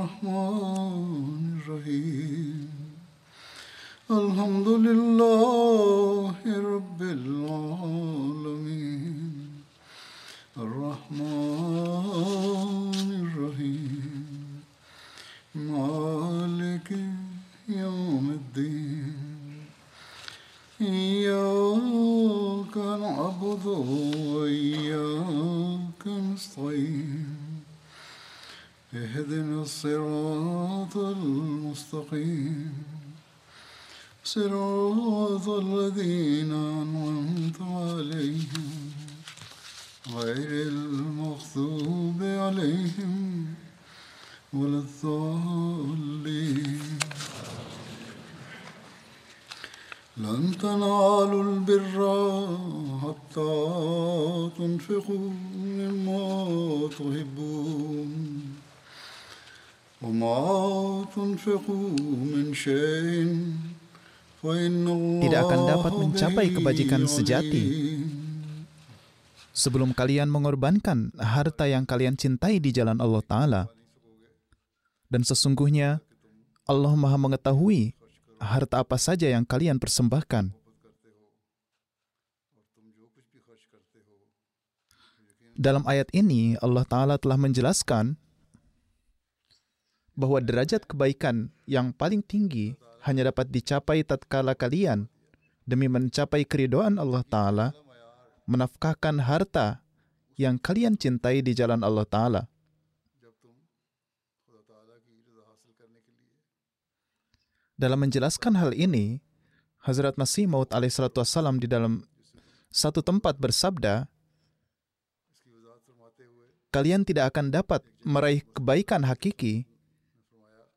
الرحمن صراط الذين أنعمت عليهم غير المغضوب عليهم ولا الضالين. لن تنالوا البر حتى تنفقوا مما تحبون وما تنفقوا tidak akan oh, dapat mencapai kebajikan sejati. Sebelum kalian mengorbankan harta yang kalian cintai di jalan Allah Ta'ala, dan sesungguhnya Allah Maha Mengetahui harta apa saja yang kalian persembahkan. Dalam ayat ini, Allah Ta'ala telah menjelaskan bahwa derajat kebaikan yang paling tinggi hanya dapat dicapai tatkala kalian demi mencapai keridoan Allah Ta'ala menafkahkan harta yang kalian cintai di jalan Allah Ta'ala. Dalam menjelaskan hal ini, Hazrat Masih Maud alaihissalatu di dalam satu tempat bersabda, kalian tidak akan dapat meraih kebaikan hakiki,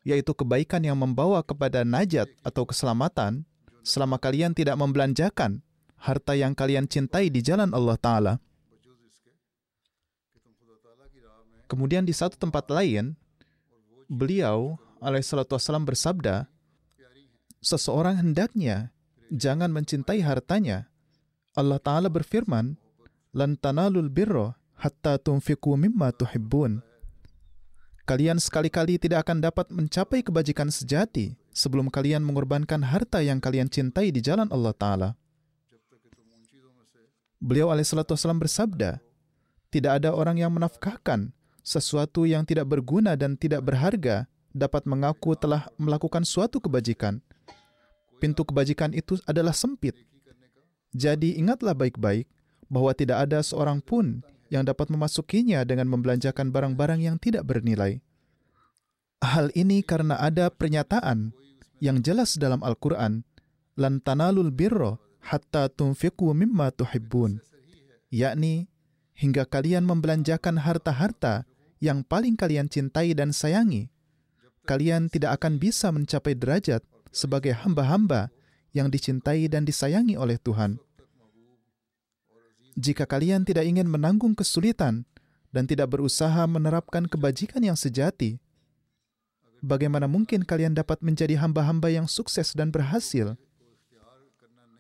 yaitu kebaikan yang membawa kepada najat atau keselamatan, selama kalian tidak membelanjakan harta yang kalian cintai di jalan Allah Ta'ala. Kemudian di satu tempat lain, beliau alaihissalatu wassalam bersabda, seseorang hendaknya jangan mencintai hartanya. Allah Ta'ala berfirman, Lan tanalul birro hatta tunfiku mimma tuhibbun. Kalian sekali-kali tidak akan dapat mencapai kebajikan sejati sebelum kalian mengorbankan harta yang kalian cintai di jalan Allah Ta'ala. Beliau alaihissalatu wassalam bersabda, tidak ada orang yang menafkahkan sesuatu yang tidak berguna dan tidak berharga dapat mengaku telah melakukan suatu kebajikan. Pintu kebajikan itu adalah sempit. Jadi ingatlah baik-baik bahwa tidak ada seorang pun yang dapat memasukinya dengan membelanjakan barang-barang yang tidak bernilai. Hal ini karena ada pernyataan yang jelas dalam Al-Quran, Lan birro hatta tunfiqu mimma tuhibbun, yakni hingga kalian membelanjakan harta-harta yang paling kalian cintai dan sayangi, kalian tidak akan bisa mencapai derajat sebagai hamba-hamba yang dicintai dan disayangi oleh Tuhan. Jika kalian tidak ingin menanggung kesulitan dan tidak berusaha menerapkan kebajikan yang sejati, bagaimana mungkin kalian dapat menjadi hamba-hamba yang sukses dan berhasil?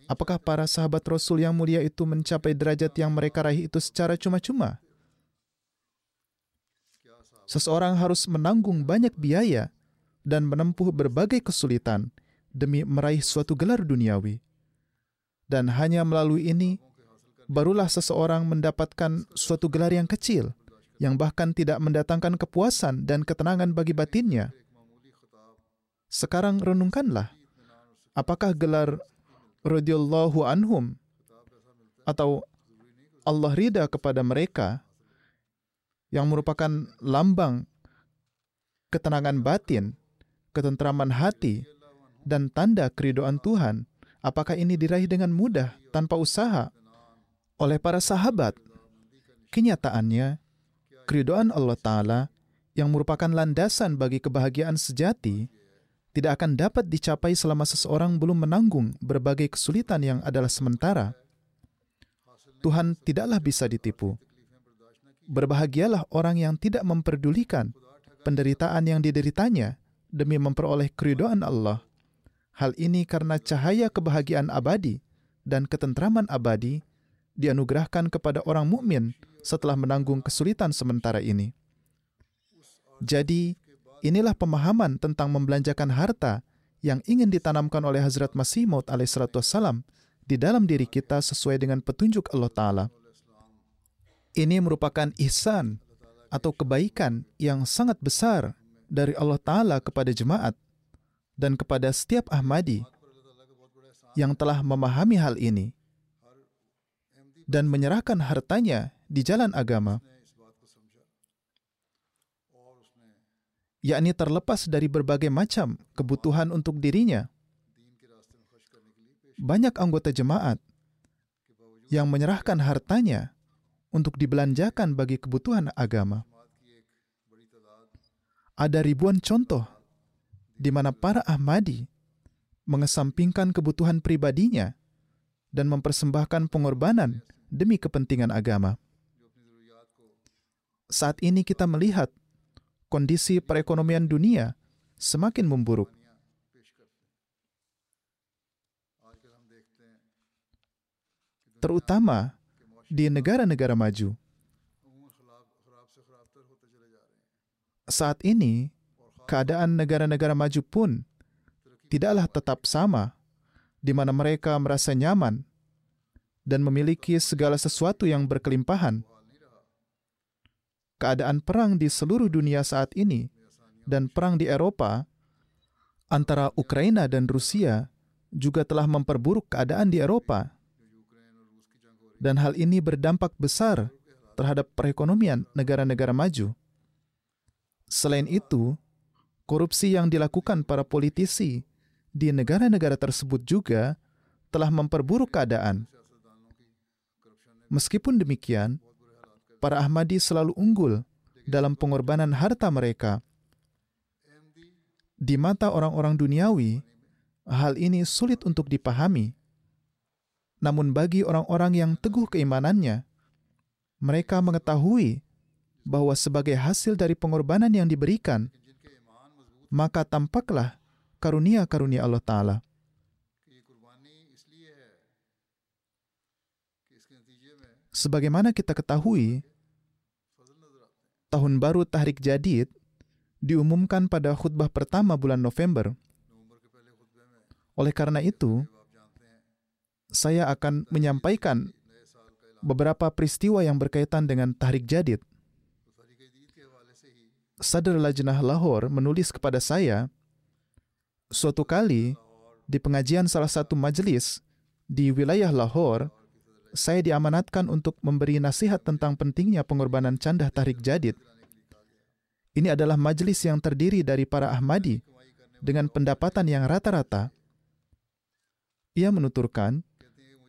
Apakah para sahabat Rasul yang mulia itu mencapai derajat yang mereka raih itu secara cuma-cuma? Seseorang harus menanggung banyak biaya dan menempuh berbagai kesulitan demi meraih suatu gelar duniawi. Dan hanya melalui ini, barulah seseorang mendapatkan suatu gelar yang kecil, yang bahkan tidak mendatangkan kepuasan dan ketenangan bagi batinnya. Sekarang renungkanlah, apakah gelar radhiyallahu anhum atau Allah ridha kepada mereka yang merupakan lambang ketenangan batin, ketentraman hati, dan tanda keridoan Tuhan, apakah ini diraih dengan mudah tanpa usaha oleh para sahabat? Kenyataannya, keridoan Allah Ta'ala yang merupakan landasan bagi kebahagiaan sejati tidak akan dapat dicapai selama seseorang belum menanggung berbagai kesulitan yang adalah sementara. Tuhan tidaklah bisa ditipu. Berbahagialah orang yang tidak memperdulikan penderitaan yang dideritanya demi memperoleh keridoan Allah. Hal ini karena cahaya kebahagiaan abadi dan ketentraman abadi dianugerahkan kepada orang mukmin setelah menanggung kesulitan sementara ini. Jadi, inilah pemahaman tentang membelanjakan harta yang ingin ditanamkan oleh Hazrat Masih Maud alaihissalam di dalam diri kita sesuai dengan petunjuk Allah Ta'ala. Ini merupakan ihsan atau kebaikan yang sangat besar dari Allah Ta'ala kepada jemaat dan kepada setiap Ahmadi yang telah memahami hal ini dan menyerahkan hartanya di jalan agama. Yakni terlepas dari berbagai macam kebutuhan untuk dirinya. Banyak anggota jemaat yang menyerahkan hartanya untuk dibelanjakan bagi kebutuhan agama. Ada ribuan contoh di mana para Ahmadi mengesampingkan kebutuhan pribadinya dan mempersembahkan pengorbanan demi kepentingan agama. Saat ini kita melihat kondisi perekonomian dunia semakin memburuk. Terutama di negara-negara maju. Saat ini, keadaan negara-negara maju pun tidaklah tetap sama, di mana mereka merasa nyaman dan memiliki segala sesuatu yang berkelimpahan keadaan perang di seluruh dunia saat ini dan perang di Eropa antara Ukraina dan Rusia juga telah memperburuk keadaan di Eropa. Dan hal ini berdampak besar terhadap perekonomian negara-negara maju. Selain itu, korupsi yang dilakukan para politisi di negara-negara tersebut juga telah memperburuk keadaan. Meskipun demikian, para Ahmadi selalu unggul dalam pengorbanan harta mereka. Di mata orang-orang duniawi, hal ini sulit untuk dipahami. Namun bagi orang-orang yang teguh keimanannya, mereka mengetahui bahwa sebagai hasil dari pengorbanan yang diberikan, maka tampaklah karunia-karunia Allah Ta'ala. Sebagaimana kita ketahui, tahun baru Tahrik Jadid diumumkan pada khutbah pertama bulan November. Oleh karena itu, saya akan menyampaikan beberapa peristiwa yang berkaitan dengan Tahrik Jadid. Sadr Lajnah Lahore menulis kepada saya, suatu kali di pengajian salah satu majelis di wilayah Lahore, saya diamanatkan untuk memberi nasihat tentang pentingnya pengorbanan candah tarik jadid. Ini adalah majelis yang terdiri dari para Ahmadi dengan pendapatan yang rata-rata. Ia menuturkan,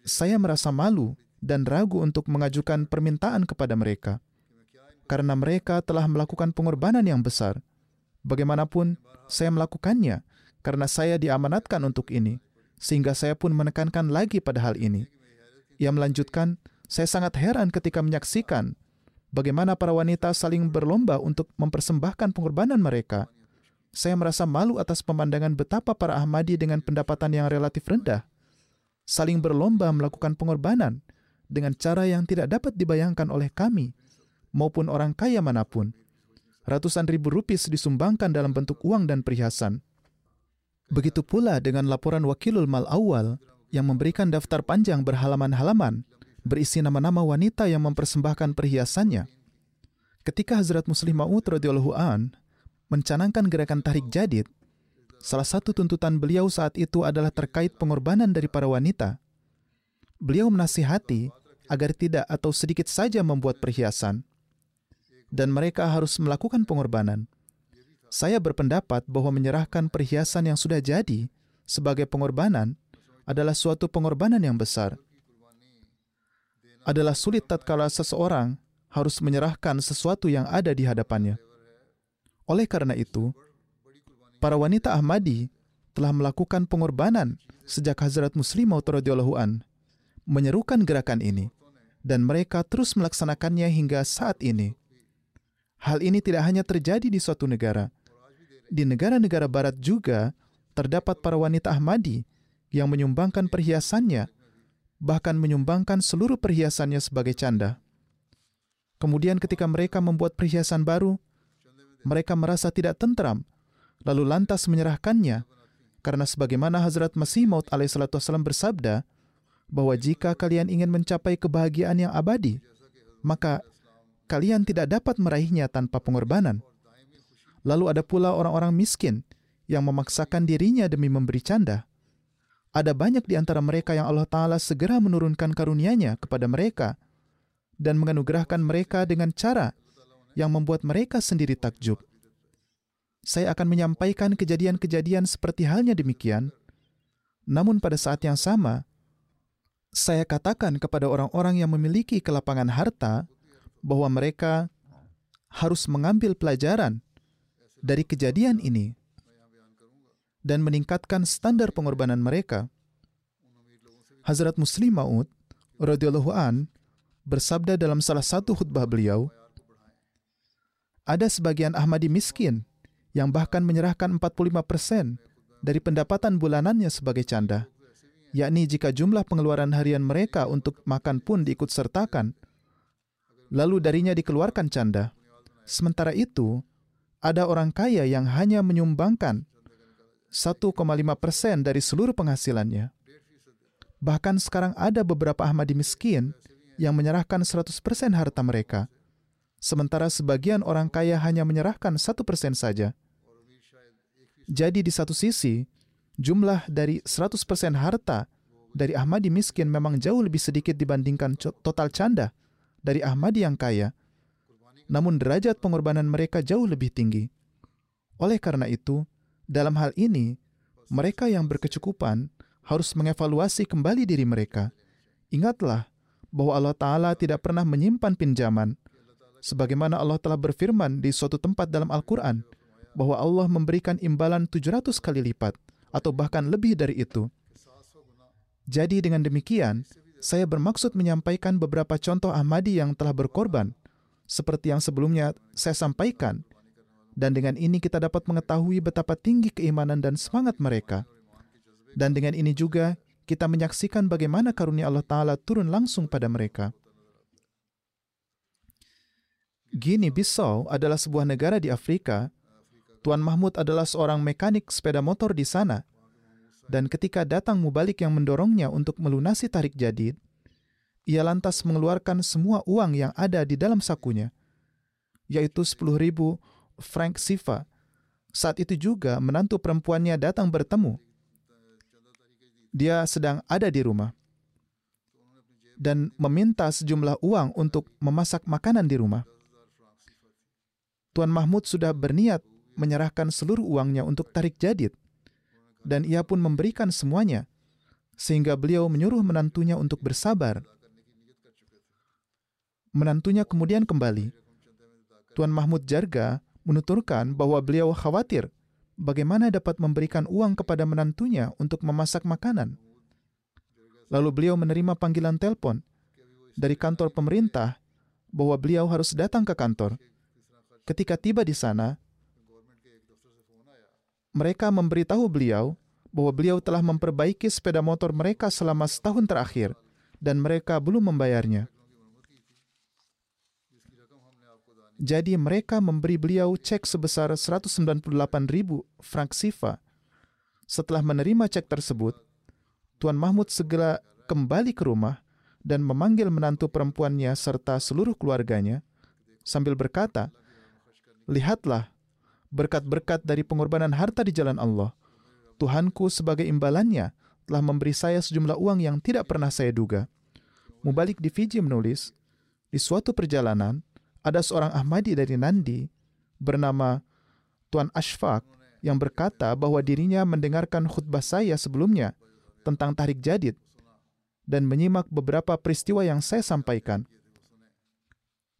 saya merasa malu dan ragu untuk mengajukan permintaan kepada mereka karena mereka telah melakukan pengorbanan yang besar. Bagaimanapun, saya melakukannya karena saya diamanatkan untuk ini, sehingga saya pun menekankan lagi pada hal ini. Ia melanjutkan, saya sangat heran ketika menyaksikan bagaimana para wanita saling berlomba untuk mempersembahkan pengorbanan mereka. Saya merasa malu atas pemandangan betapa para Ahmadi dengan pendapatan yang relatif rendah saling berlomba melakukan pengorbanan dengan cara yang tidak dapat dibayangkan oleh kami maupun orang kaya mana pun. Ratusan ribu rupis disumbangkan dalam bentuk uang dan perhiasan. Begitu pula dengan laporan Wakilul Mal Awal yang memberikan daftar panjang berhalaman-halaman berisi nama-nama wanita yang mempersembahkan perhiasannya. Ketika Hazrat Muslim Ma'ud radhiyallahu an mencanangkan gerakan tarik jadid, salah satu tuntutan beliau saat itu adalah terkait pengorbanan dari para wanita. Beliau menasihati agar tidak atau sedikit saja membuat perhiasan dan mereka harus melakukan pengorbanan. Saya berpendapat bahwa menyerahkan perhiasan yang sudah jadi sebagai pengorbanan adalah suatu pengorbanan yang besar. Adalah sulit tatkala seseorang harus menyerahkan sesuatu yang ada di hadapannya. Oleh karena itu, para wanita Ahmadi telah melakukan pengorbanan sejak Hazrat Muslim radhiyallahu an menyerukan gerakan ini dan mereka terus melaksanakannya hingga saat ini. Hal ini tidak hanya terjadi di suatu negara. Di negara-negara barat juga terdapat para wanita Ahmadi yang menyumbangkan perhiasannya, bahkan menyumbangkan seluruh perhiasannya sebagai canda. Kemudian ketika mereka membuat perhiasan baru, mereka merasa tidak tentram, lalu lantas menyerahkannya karena sebagaimana Hazrat Masih Maud alaihissalam bersabda, bahwa jika kalian ingin mencapai kebahagiaan yang abadi, maka kalian tidak dapat meraihnya tanpa pengorbanan. Lalu ada pula orang-orang miskin yang memaksakan dirinya demi memberi canda. Ada banyak di antara mereka yang Allah Ta'ala segera menurunkan karunia-Nya kepada mereka dan menganugerahkan mereka dengan cara yang membuat mereka sendiri takjub saya akan menyampaikan kejadian-kejadian seperti halnya demikian. Namun pada saat yang sama, saya katakan kepada orang-orang yang memiliki kelapangan harta bahwa mereka harus mengambil pelajaran dari kejadian ini dan meningkatkan standar pengorbanan mereka. Hazrat Muslim Maud radhiyallahu an bersabda dalam salah satu khutbah beliau, ada sebagian Ahmadi miskin yang bahkan menyerahkan 45% dari pendapatan bulanannya sebagai canda, yakni jika jumlah pengeluaran harian mereka untuk makan pun diikut sertakan, lalu darinya dikeluarkan canda. Sementara itu, ada orang kaya yang hanya menyumbangkan 1,5% dari seluruh penghasilannya. Bahkan sekarang ada beberapa Ahmadi miskin yang menyerahkan 100% harta mereka, sementara sebagian orang kaya hanya menyerahkan 1% saja. Jadi di satu sisi, jumlah dari 100% harta dari Ahmadi miskin memang jauh lebih sedikit dibandingkan total canda dari Ahmadi yang kaya. Namun derajat pengorbanan mereka jauh lebih tinggi. Oleh karena itu, dalam hal ini, mereka yang berkecukupan harus mengevaluasi kembali diri mereka. Ingatlah bahwa Allah Ta'ala tidak pernah menyimpan pinjaman. Sebagaimana Allah telah berfirman di suatu tempat dalam Al-Quran, bahwa Allah memberikan imbalan 700 kali lipat atau bahkan lebih dari itu. Jadi dengan demikian, saya bermaksud menyampaikan beberapa contoh Ahmadi yang telah berkorban, seperti yang sebelumnya saya sampaikan, dan dengan ini kita dapat mengetahui betapa tinggi keimanan dan semangat mereka. Dan dengan ini juga kita menyaksikan bagaimana karunia Allah Ta'ala turun langsung pada mereka. Gini Bissau adalah sebuah negara di Afrika Tuan Mahmud adalah seorang mekanik sepeda motor di sana. Dan ketika datang mubalik yang mendorongnya untuk melunasi tarik jadid, ia lantas mengeluarkan semua uang yang ada di dalam sakunya, yaitu 10 ribu frank sifa. Saat itu juga menantu perempuannya datang bertemu. Dia sedang ada di rumah dan meminta sejumlah uang untuk memasak makanan di rumah. Tuan Mahmud sudah berniat menyerahkan seluruh uangnya untuk tarik jadid, dan ia pun memberikan semuanya, sehingga beliau menyuruh menantunya untuk bersabar. Menantunya kemudian kembali. Tuan Mahmud Jarga menuturkan bahwa beliau khawatir bagaimana dapat memberikan uang kepada menantunya untuk memasak makanan. Lalu beliau menerima panggilan telepon dari kantor pemerintah bahwa beliau harus datang ke kantor. Ketika tiba di sana, mereka memberitahu beliau bahwa beliau telah memperbaiki sepeda motor mereka selama setahun terakhir dan mereka belum membayarnya. Jadi mereka memberi beliau cek sebesar 198 ribu frank sifa. Setelah menerima cek tersebut, Tuan Mahmud segera kembali ke rumah dan memanggil menantu perempuannya serta seluruh keluarganya sambil berkata, Lihatlah, berkat-berkat dari pengorbanan harta di jalan Allah, Tuhanku sebagai imbalannya telah memberi saya sejumlah uang yang tidak pernah saya duga. Mubalik di Fiji menulis, di suatu perjalanan, ada seorang Ahmadi dari Nandi bernama Tuan Ashfaq yang berkata bahwa dirinya mendengarkan khutbah saya sebelumnya tentang tarik jadid dan menyimak beberapa peristiwa yang saya sampaikan.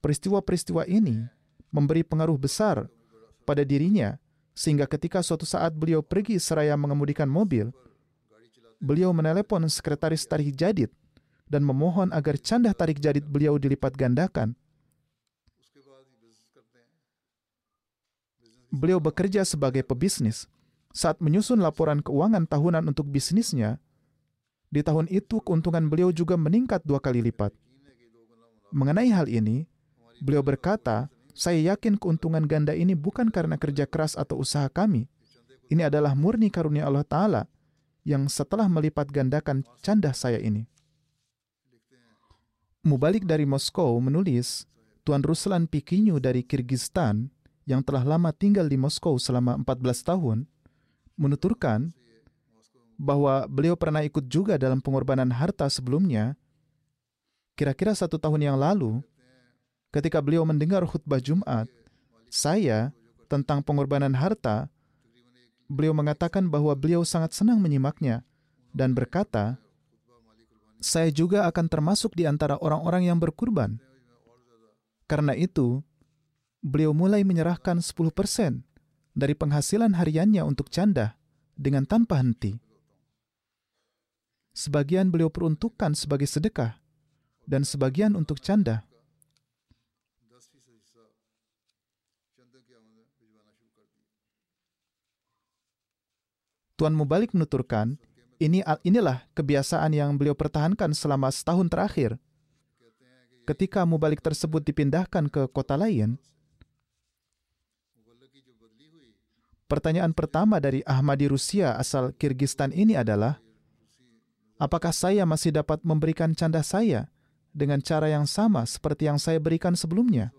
Peristiwa-peristiwa ini memberi pengaruh besar pada dirinya, sehingga ketika suatu saat beliau pergi seraya mengemudikan mobil, beliau menelepon sekretaris tarik jadid dan memohon agar canda tarik jadid beliau dilipat gandakan. Beliau bekerja sebagai pebisnis. Saat menyusun laporan keuangan tahunan untuk bisnisnya, di tahun itu keuntungan beliau juga meningkat dua kali lipat. Mengenai hal ini, beliau berkata, saya yakin keuntungan ganda ini bukan karena kerja keras atau usaha kami. Ini adalah murni karunia Allah Ta'ala yang setelah melipat gandakan canda saya ini. Mubalik dari Moskow menulis, Tuan Ruslan Pikinyu dari Kirgistan yang telah lama tinggal di Moskow selama 14 tahun, menuturkan bahwa beliau pernah ikut juga dalam pengorbanan harta sebelumnya. Kira-kira satu tahun yang lalu, ketika beliau mendengar khutbah Jumat, saya tentang pengorbanan harta, beliau mengatakan bahwa beliau sangat senang menyimaknya dan berkata, saya juga akan termasuk di antara orang-orang yang berkurban. Karena itu, beliau mulai menyerahkan 10% dari penghasilan hariannya untuk canda dengan tanpa henti. Sebagian beliau peruntukkan sebagai sedekah dan sebagian untuk canda. Tuan Mubalik menuturkan, ini inilah kebiasaan yang beliau pertahankan selama setahun terakhir. Ketika Mubalik tersebut dipindahkan ke kota lain, pertanyaan pertama dari Ahmadi Rusia asal Kirgistan ini adalah, apakah saya masih dapat memberikan canda saya dengan cara yang sama seperti yang saya berikan sebelumnya?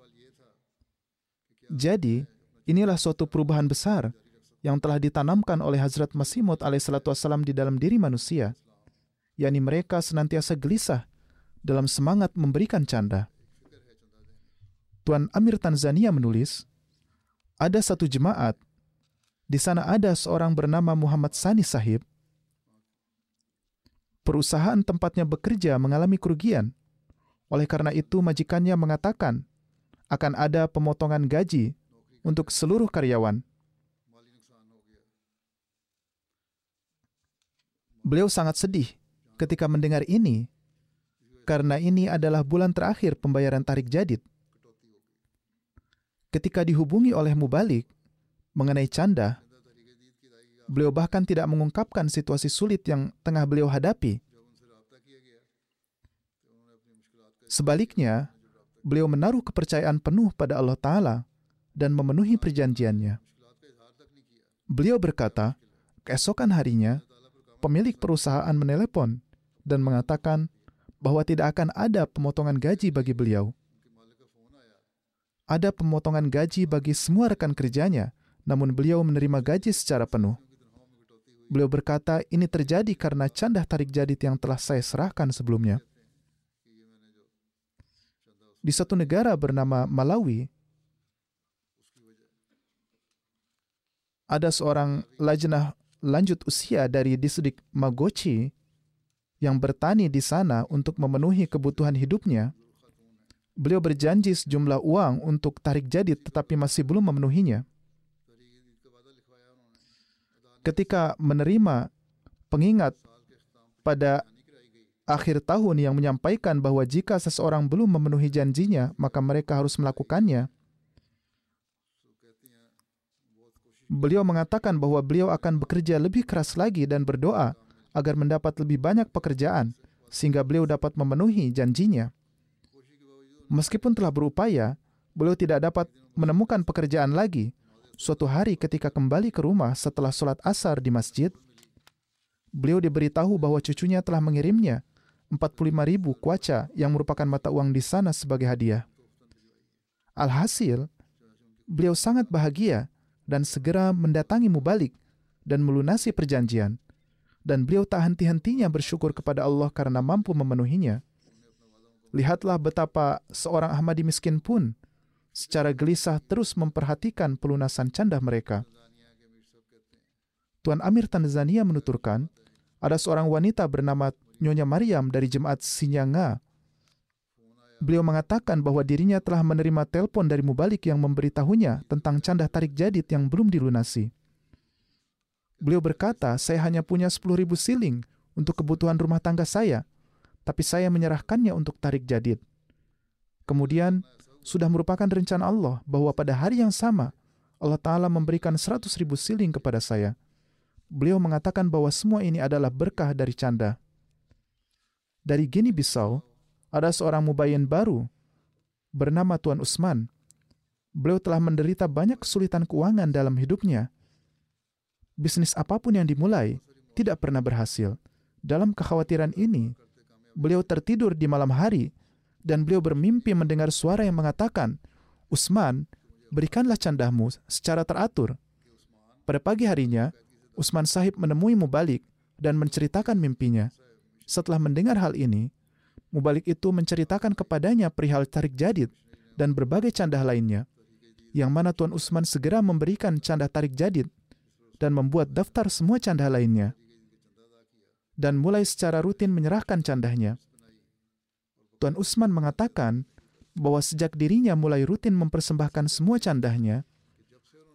Jadi, inilah suatu perubahan besar yang telah ditanamkan oleh Hazrat Masih Maud alaihissalam di dalam diri manusia, yakni mereka senantiasa gelisah dalam semangat memberikan canda. Tuan Amir Tanzania menulis, ada satu jemaat, di sana ada seorang bernama Muhammad Sani Sahib. Perusahaan tempatnya bekerja mengalami kerugian. Oleh karena itu, majikannya mengatakan akan ada pemotongan gaji untuk seluruh karyawan Beliau sangat sedih ketika mendengar ini, karena ini adalah bulan terakhir pembayaran tarik jadid. Ketika dihubungi oleh Mubalik mengenai canda, beliau bahkan tidak mengungkapkan situasi sulit yang tengah beliau hadapi. Sebaliknya, beliau menaruh kepercayaan penuh pada Allah Ta'ala dan memenuhi perjanjiannya. Beliau berkata, keesokan harinya, pemilik perusahaan menelepon dan mengatakan bahwa tidak akan ada pemotongan gaji bagi beliau. Ada pemotongan gaji bagi semua rekan kerjanya, namun beliau menerima gaji secara penuh. Beliau berkata, ini terjadi karena canda tarik jadid yang telah saya serahkan sebelumnya. Di satu negara bernama Malawi, ada seorang lajnah lanjut usia dari distrik Magochi yang bertani di sana untuk memenuhi kebutuhan hidupnya, beliau berjanji sejumlah uang untuk tarik jadid tetapi masih belum memenuhinya. Ketika menerima pengingat pada akhir tahun yang menyampaikan bahwa jika seseorang belum memenuhi janjinya, maka mereka harus melakukannya, Beliau mengatakan bahwa beliau akan bekerja lebih keras lagi dan berdoa agar mendapat lebih banyak pekerjaan sehingga beliau dapat memenuhi janjinya. Meskipun telah berupaya, beliau tidak dapat menemukan pekerjaan lagi. Suatu hari ketika kembali ke rumah setelah sholat asar di masjid, beliau diberitahu bahwa cucunya telah mengirimnya 45 ribu kuaca yang merupakan mata uang di sana sebagai hadiah. Alhasil, beliau sangat bahagia dan segera mendatangi Mubalik dan melunasi perjanjian. Dan beliau tak henti-hentinya bersyukur kepada Allah karena mampu memenuhinya. Lihatlah betapa seorang Ahmadi miskin pun secara gelisah terus memperhatikan pelunasan canda mereka. Tuan Amir Tanzania menuturkan, ada seorang wanita bernama Nyonya Maryam dari jemaat Sinyanga Beliau mengatakan bahwa dirinya telah menerima telepon dari mubalik yang memberitahunya tentang canda tarik jadid yang belum dilunasi. Beliau berkata, saya hanya punya 10 ribu siling untuk kebutuhan rumah tangga saya, tapi saya menyerahkannya untuk tarik jadid. Kemudian, sudah merupakan rencana Allah bahwa pada hari yang sama, Allah Ta'ala memberikan 100 ribu siling kepada saya. Beliau mengatakan bahwa semua ini adalah berkah dari canda. Dari Gini Bissau, ada seorang mubayyin baru bernama Tuan Usman. Beliau telah menderita banyak kesulitan keuangan dalam hidupnya. Bisnis apa pun yang dimulai tidak pernah berhasil. Dalam kekhawatiran ini, beliau tertidur di malam hari dan beliau bermimpi mendengar suara yang mengatakan, Usman, berikanlah candahmu secara teratur. Pada pagi harinya, Usman sahib menemui Mubalik dan menceritakan mimpinya. Setelah mendengar hal ini, Mubalik itu menceritakan kepadanya perihal tarik jadid dan berbagai candah lainnya, yang mana Tuan Usman segera memberikan candah tarik jadid dan membuat daftar semua candah lainnya, dan mulai secara rutin menyerahkan candahnya. Tuan Usman mengatakan bahwa sejak dirinya mulai rutin mempersembahkan semua candahnya,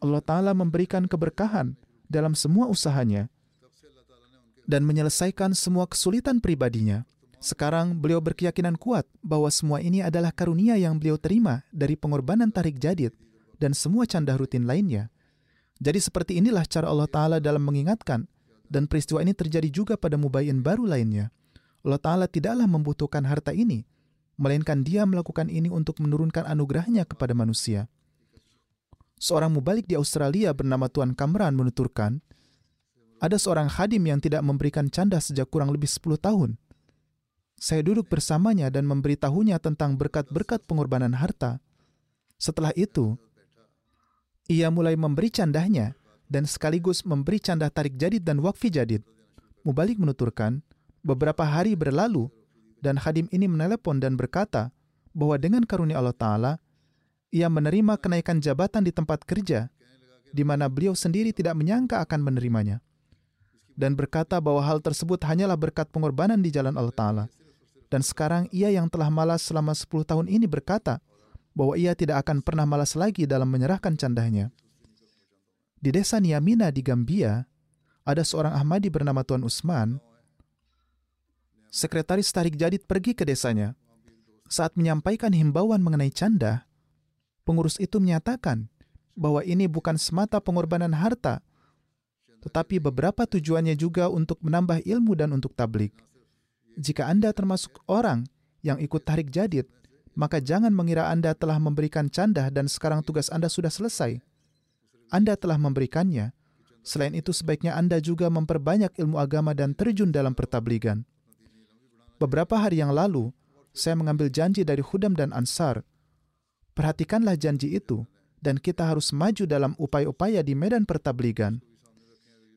Allah Ta'ala memberikan keberkahan dalam semua usahanya dan menyelesaikan semua kesulitan pribadinya. Sekarang beliau berkeyakinan kuat bahwa semua ini adalah karunia yang beliau terima dari pengorbanan tarik jadid dan semua candah rutin lainnya. Jadi seperti inilah cara Allah Ta'ala dalam mengingatkan dan peristiwa ini terjadi juga pada mubayyin baru lainnya. Allah Ta'ala tidaklah membutuhkan harta ini, melainkan dia melakukan ini untuk menurunkan anugerahnya kepada manusia. Seorang mubalik di Australia bernama Tuan Kamran menuturkan, ada seorang hadim yang tidak memberikan canda sejak kurang lebih 10 tahun saya duduk bersamanya dan memberitahunya tentang berkat-berkat pengorbanan harta. Setelah itu, ia mulai memberi candahnya dan sekaligus memberi candah tarik jadid dan wakfi jadid. Mubalik menuturkan, beberapa hari berlalu dan hadim ini menelepon dan berkata bahwa dengan karunia Allah Ta'ala, ia menerima kenaikan jabatan di tempat kerja, di mana beliau sendiri tidak menyangka akan menerimanya. Dan berkata bahwa hal tersebut hanyalah berkat pengorbanan di jalan Allah Ta'ala. Dan sekarang ia yang telah malas selama 10 tahun ini berkata bahwa ia tidak akan pernah malas lagi dalam menyerahkan candahnya. Di desa Niamina di Gambia, ada seorang Ahmadi bernama Tuan Usman. Sekretaris Tarik Jadid pergi ke desanya. Saat menyampaikan himbauan mengenai canda, pengurus itu menyatakan bahwa ini bukan semata pengorbanan harta, tetapi beberapa tujuannya juga untuk menambah ilmu dan untuk tablik. Jika Anda termasuk orang yang ikut tarik jadid, maka jangan mengira Anda telah memberikan candah dan sekarang tugas Anda sudah selesai. Anda telah memberikannya. Selain itu, sebaiknya Anda juga memperbanyak ilmu agama dan terjun dalam pertabligan. Beberapa hari yang lalu, saya mengambil janji dari Hudam dan Ansar. Perhatikanlah janji itu, dan kita harus maju dalam upaya-upaya di medan pertabligan.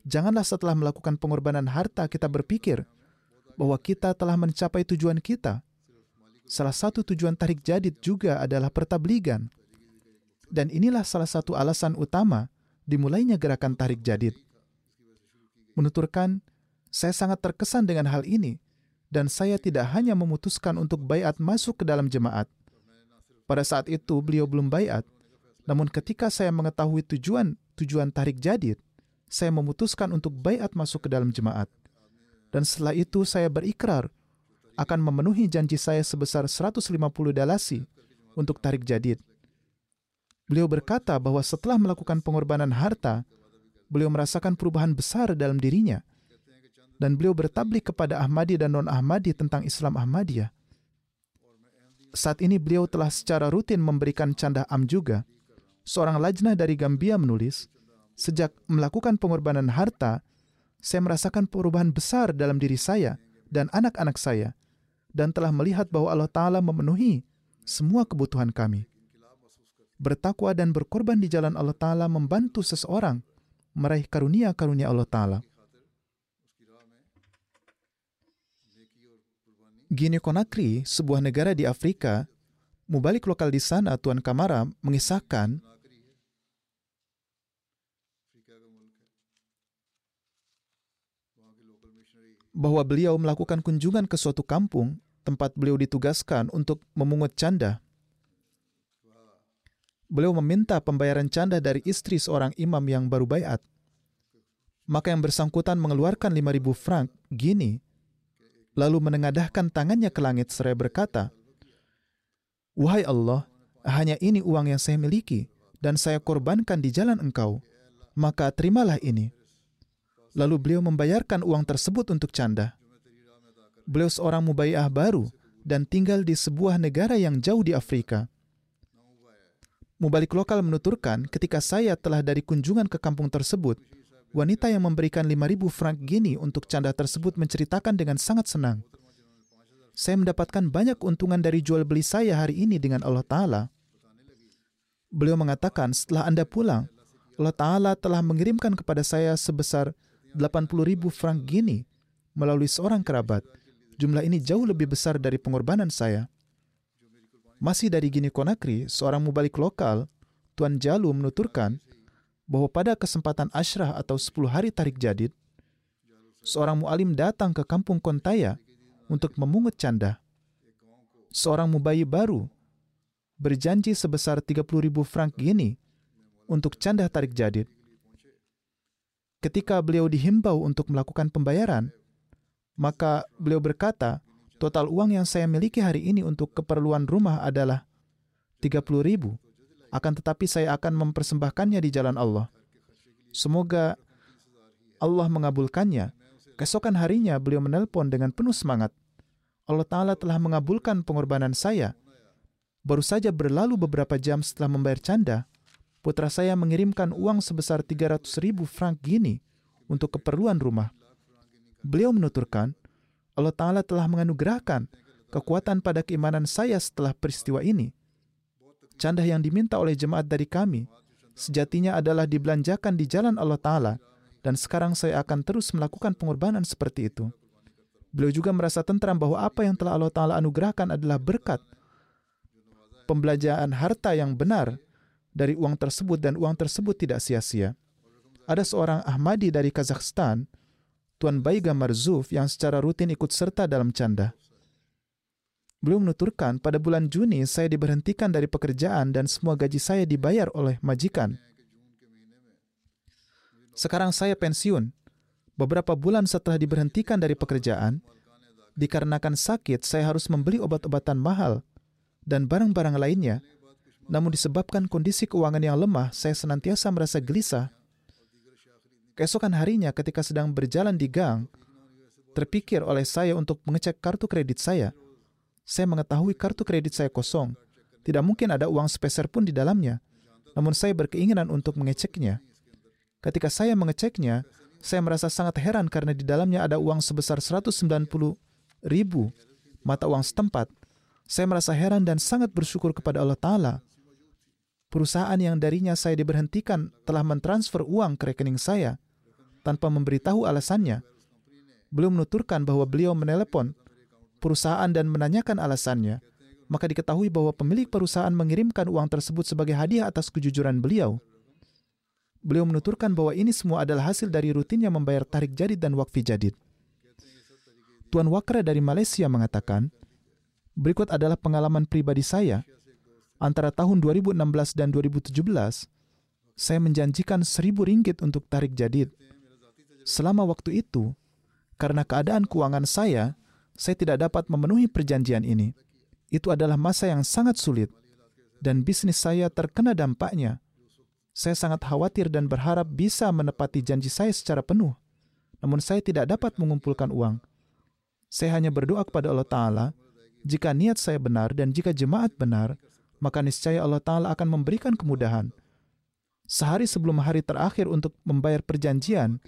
Janganlah setelah melakukan pengorbanan harta kita berpikir, bahwa kita telah mencapai tujuan kita. Salah satu tujuan tarik jadid juga adalah pertabligan. Dan inilah salah satu alasan utama dimulainya gerakan tarik jadid. Menuturkan, saya sangat terkesan dengan hal ini dan saya tidak hanya memutuskan untuk bayat masuk ke dalam jemaat. Pada saat itu beliau belum bayat, namun ketika saya mengetahui tujuan tujuan tarik jadid, saya memutuskan untuk bayat masuk ke dalam jemaat dan setelah itu saya berikrar akan memenuhi janji saya sebesar 150 dalasi untuk tarik jadid. Beliau berkata bahwa setelah melakukan pengorbanan harta, beliau merasakan perubahan besar dalam dirinya. Dan beliau bertablik kepada Ahmadi dan non-Ahmadi tentang Islam Ahmadiyah. Saat ini beliau telah secara rutin memberikan canda am juga. Seorang lajnah dari Gambia menulis, sejak melakukan pengorbanan harta, saya merasakan perubahan besar dalam diri saya dan anak-anak saya, dan telah melihat bahwa Allah Ta'ala memenuhi semua kebutuhan kami. Bertakwa dan berkorban di jalan Allah Ta'ala membantu seseorang meraih karunia-karunia Allah Ta'ala. Guinea Conakry, sebuah negara di Afrika, mubalik lokal di sana Tuan Kamara mengisahkan bahwa beliau melakukan kunjungan ke suatu kampung tempat beliau ditugaskan untuk memungut canda. Beliau meminta pembayaran canda dari istri seorang imam yang baru bayat. Maka yang bersangkutan mengeluarkan 5.000 frank gini, lalu menengadahkan tangannya ke langit seraya berkata, Wahai Allah, hanya ini uang yang saya miliki, dan saya korbankan di jalan engkau, maka terimalah ini. Lalu beliau membayarkan uang tersebut untuk canda. Beliau seorang mubayyah baru dan tinggal di sebuah negara yang jauh di Afrika. Mubalik lokal menuturkan ketika saya telah dari kunjungan ke kampung tersebut, wanita yang memberikan 5.000 frank gini untuk canda tersebut menceritakan dengan sangat senang. Saya mendapatkan banyak keuntungan dari jual beli saya hari ini dengan Allah Ta'ala. Beliau mengatakan setelah Anda pulang, Allah Ta'ala telah mengirimkan kepada saya sebesar 80.000 frank gini melalui seorang kerabat Jumlah ini jauh lebih besar dari pengorbanan saya. Masih dari Gini Konakri, seorang mubalik lokal, Tuan Jalu menuturkan bahwa pada kesempatan asyrah atau 10 hari tarik jadid, seorang mu'alim datang ke kampung Kontaya untuk memungut canda. Seorang mubayi baru berjanji sebesar 30 ribu frank gini untuk canda tarik jadid. Ketika beliau dihimbau untuk melakukan pembayaran, maka beliau berkata, total uang yang saya miliki hari ini untuk keperluan rumah adalah 30 ribu. Akan tetapi saya akan mempersembahkannya di jalan Allah. Semoga Allah mengabulkannya. Keesokan harinya beliau menelpon dengan penuh semangat. Allah Ta'ala telah mengabulkan pengorbanan saya. Baru saja berlalu beberapa jam setelah membayar canda, putra saya mengirimkan uang sebesar 300 ribu frank gini untuk keperluan rumah. Beliau menuturkan, Allah Ta'ala telah menganugerahkan kekuatan pada keimanan saya setelah peristiwa ini. Canda yang diminta oleh jemaat dari kami sejatinya adalah dibelanjakan di jalan Allah Ta'ala dan sekarang saya akan terus melakukan pengorbanan seperti itu. Beliau juga merasa tentram bahwa apa yang telah Allah Ta'ala anugerahkan adalah berkat pembelajaran harta yang benar dari uang tersebut dan uang tersebut tidak sia-sia. Ada seorang Ahmadi dari Kazakhstan Tuan Baiga Marzuf yang secara rutin ikut serta dalam canda. Beliau menuturkan, pada bulan Juni saya diberhentikan dari pekerjaan dan semua gaji saya dibayar oleh majikan. Sekarang saya pensiun. Beberapa bulan setelah diberhentikan dari pekerjaan, dikarenakan sakit saya harus membeli obat-obatan mahal dan barang-barang lainnya. Namun disebabkan kondisi keuangan yang lemah, saya senantiasa merasa gelisah Keesokan harinya ketika sedang berjalan di gang, terpikir oleh saya untuk mengecek kartu kredit saya. Saya mengetahui kartu kredit saya kosong. Tidak mungkin ada uang sepeser pun di dalamnya. Namun saya berkeinginan untuk mengeceknya. Ketika saya mengeceknya, saya merasa sangat heran karena di dalamnya ada uang sebesar 190 ribu mata uang setempat. Saya merasa heran dan sangat bersyukur kepada Allah Ta'ala perusahaan yang darinya saya diberhentikan telah mentransfer uang ke rekening saya tanpa memberitahu alasannya. Beliau menuturkan bahwa beliau menelepon perusahaan dan menanyakan alasannya. Maka diketahui bahwa pemilik perusahaan mengirimkan uang tersebut sebagai hadiah atas kejujuran beliau. Beliau menuturkan bahwa ini semua adalah hasil dari rutinnya membayar tarik jadid dan wakfi jadid. Tuan Wakra dari Malaysia mengatakan, berikut adalah pengalaman pribadi saya. Antara tahun 2016 dan 2017, saya menjanjikan seribu ringgit untuk tarik jadid. Selama waktu itu, karena keadaan keuangan saya, saya tidak dapat memenuhi perjanjian ini. Itu adalah masa yang sangat sulit, dan bisnis saya terkena dampaknya. Saya sangat khawatir dan berharap bisa menepati janji saya secara penuh, namun saya tidak dapat mengumpulkan uang. Saya hanya berdoa kepada Allah Ta'ala, jika niat saya benar dan jika jemaat benar, maka niscaya Allah Ta'ala akan memberikan kemudahan. Sehari sebelum hari terakhir untuk membayar perjanjian,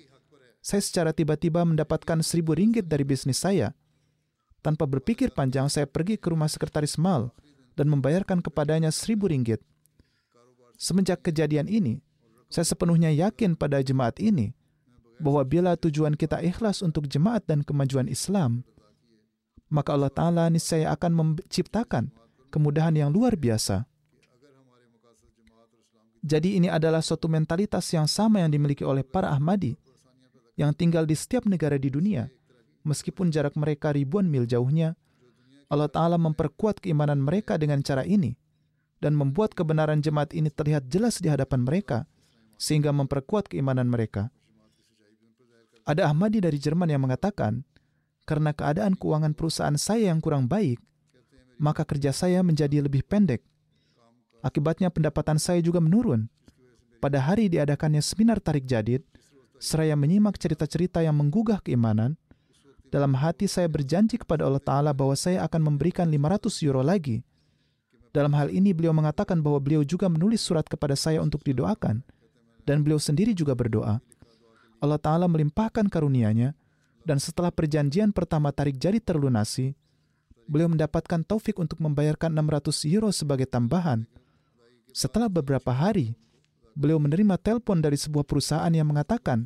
saya secara tiba-tiba mendapatkan seribu ringgit dari bisnis saya. Tanpa berpikir panjang, saya pergi ke rumah sekretaris mal dan membayarkan kepadanya seribu ringgit. Semenjak kejadian ini, saya sepenuhnya yakin pada jemaat ini bahwa bila tujuan kita ikhlas untuk jemaat dan kemajuan Islam, maka Allah Ta'ala niscaya akan menciptakan kemudahan yang luar biasa. Jadi ini adalah suatu mentalitas yang sama yang dimiliki oleh para Ahmadi yang tinggal di setiap negara di dunia, meskipun jarak mereka ribuan mil jauhnya, Allah Ta'ala memperkuat keimanan mereka dengan cara ini dan membuat kebenaran jemaat ini terlihat jelas di hadapan mereka sehingga memperkuat keimanan mereka. Ada Ahmadi dari Jerman yang mengatakan, karena keadaan keuangan perusahaan saya yang kurang baik, maka kerja saya menjadi lebih pendek. Akibatnya pendapatan saya juga menurun. Pada hari diadakannya seminar tarik jadid, seraya menyimak cerita-cerita yang menggugah keimanan, dalam hati saya berjanji kepada Allah Ta'ala bahwa saya akan memberikan 500 euro lagi. Dalam hal ini beliau mengatakan bahwa beliau juga menulis surat kepada saya untuk didoakan, dan beliau sendiri juga berdoa. Allah Ta'ala melimpahkan karunia-Nya, dan setelah perjanjian pertama tarik jari terlunasi, beliau mendapatkan taufik untuk membayarkan 600 euro sebagai tambahan. Setelah beberapa hari, beliau menerima telepon dari sebuah perusahaan yang mengatakan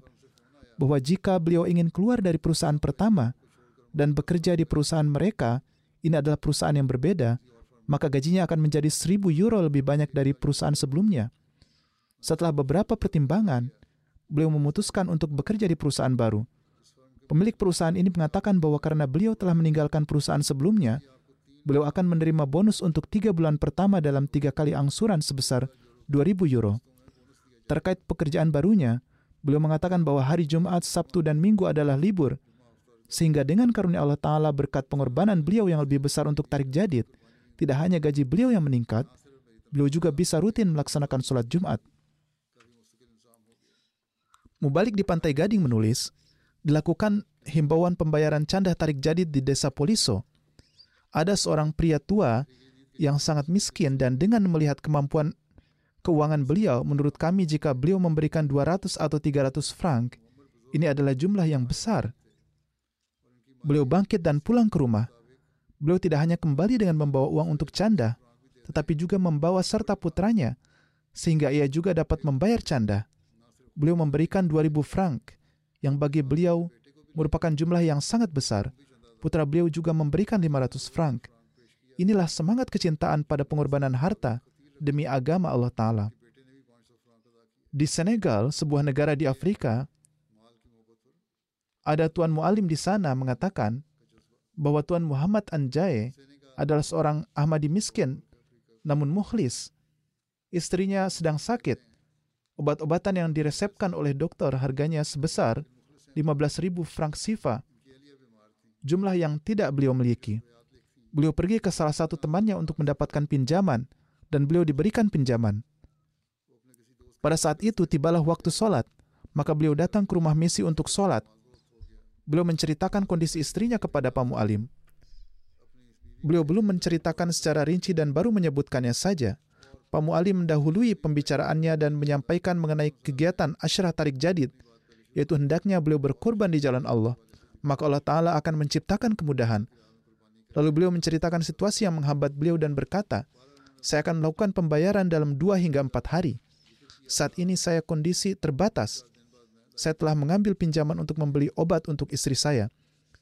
bahwa jika beliau ingin keluar dari perusahaan pertama dan bekerja di perusahaan mereka, ini adalah perusahaan yang berbeda, maka gajinya akan menjadi 1000 euro lebih banyak dari perusahaan sebelumnya. Setelah beberapa pertimbangan, beliau memutuskan untuk bekerja di perusahaan baru. Pemilik perusahaan ini mengatakan bahwa karena beliau telah meninggalkan perusahaan sebelumnya, beliau akan menerima bonus untuk tiga bulan pertama dalam tiga kali angsuran sebesar 2000 euro. Terkait pekerjaan barunya, beliau mengatakan bahwa hari Jumat, Sabtu, dan Minggu adalah libur, sehingga dengan karunia Allah Ta'ala berkat pengorbanan beliau yang lebih besar untuk tarik jadid, tidak hanya gaji beliau yang meningkat, beliau juga bisa rutin melaksanakan sholat Jumat. Mubalik di Pantai Gading menulis, dilakukan himbauan pembayaran canda tarik jadid di desa Poliso. Ada seorang pria tua yang sangat miskin dan dengan melihat kemampuan keuangan beliau, menurut kami jika beliau memberikan 200 atau 300 frank, ini adalah jumlah yang besar. Beliau bangkit dan pulang ke rumah. Beliau tidak hanya kembali dengan membawa uang untuk canda, tetapi juga membawa serta putranya, sehingga ia juga dapat membayar canda. Beliau memberikan 2000 frank, yang bagi beliau merupakan jumlah yang sangat besar. Putra beliau juga memberikan 500 frank. Inilah semangat kecintaan pada pengorbanan harta demi agama Allah Ta'ala. Di Senegal, sebuah negara di Afrika, ada Tuan Mu'alim di sana mengatakan bahwa Tuan Muhammad Anjaye adalah seorang Ahmadi miskin namun mukhlis. Istrinya sedang sakit. Obat-obatan yang diresepkan oleh dokter harganya sebesar 15.000 frank sifa, jumlah yang tidak beliau miliki. Beliau pergi ke salah satu temannya untuk mendapatkan pinjaman, dan beliau diberikan pinjaman. Pada saat itu tibalah waktu sholat, maka beliau datang ke rumah misi untuk sholat. Beliau menceritakan kondisi istrinya kepada Pak Mu'alim. Beliau belum menceritakan secara rinci dan baru menyebutkannya saja. Pak Mu'alim mendahului pembicaraannya dan menyampaikan mengenai kegiatan Asyrah Tarik Jadid yaitu hendaknya beliau berkorban di jalan Allah, maka Allah Ta'ala akan menciptakan kemudahan. Lalu beliau menceritakan situasi yang menghambat beliau dan berkata, saya akan melakukan pembayaran dalam dua hingga empat hari. Saat ini saya kondisi terbatas. Saya telah mengambil pinjaman untuk membeli obat untuk istri saya.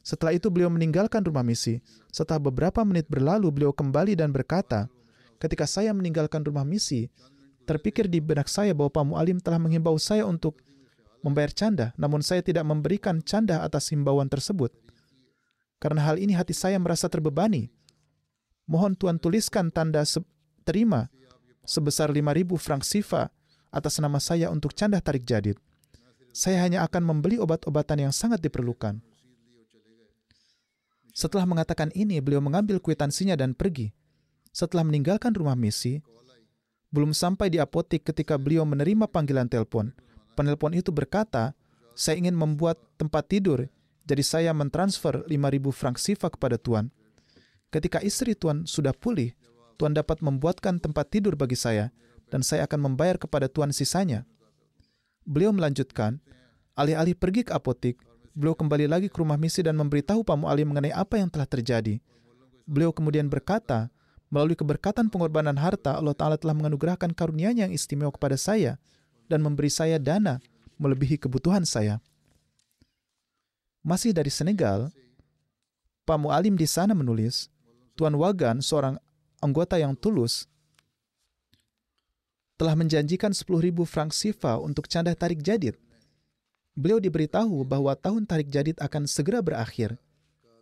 Setelah itu beliau meninggalkan rumah misi. Setelah beberapa menit berlalu, beliau kembali dan berkata, ketika saya meninggalkan rumah misi, terpikir di benak saya bahwa Pak Mu'alim telah menghimbau saya untuk membayar canda, namun saya tidak memberikan canda atas himbauan tersebut. Karena hal ini hati saya merasa terbebani. Mohon Tuhan tuliskan tanda se terima sebesar 5.000 frank sifa atas nama saya untuk canda tarik jadid. Saya hanya akan membeli obat-obatan yang sangat diperlukan. Setelah mengatakan ini, beliau mengambil kwitansinya dan pergi. Setelah meninggalkan rumah misi, belum sampai di apotik ketika beliau menerima panggilan telepon penelpon itu berkata, saya ingin membuat tempat tidur, jadi saya mentransfer 5.000 frank sifa kepada Tuan. Ketika istri Tuan sudah pulih, Tuan dapat membuatkan tempat tidur bagi saya, dan saya akan membayar kepada Tuan sisanya. Beliau melanjutkan, alih-alih pergi ke apotik, beliau kembali lagi ke rumah misi dan memberitahu Pak Mu'alim mengenai apa yang telah terjadi. Beliau kemudian berkata, melalui keberkatan pengorbanan harta, Allah Ta'ala telah menganugerahkan karunia yang istimewa kepada saya, dan memberi saya dana melebihi kebutuhan saya. Masih dari Senegal, Pak Mu'alim di sana menulis, Tuan Wagan, seorang anggota yang tulus, telah menjanjikan 10.000 frank sifa untuk canda tarik jadid. Beliau diberitahu bahwa tahun tarik jadid akan segera berakhir.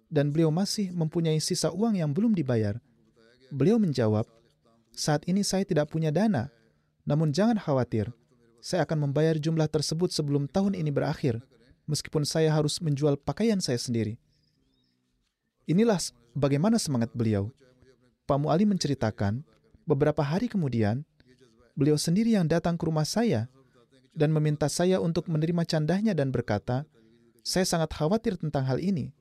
dan beliau masih mempunyai sisa uang yang belum dibayar. Beliau menjawab, "Saat ini saya tidak punya dana, namun jangan khawatir, saya akan membayar jumlah tersebut sebelum tahun ini berakhir, meskipun saya harus menjual pakaian saya sendiri." Inilah bagaimana semangat beliau. Pak Mu'ali menceritakan, beberapa hari kemudian, beliau sendiri yang datang ke rumah saya dan meminta saya untuk menerima candahnya dan berkata, saya sangat khawatir tentang hal ini.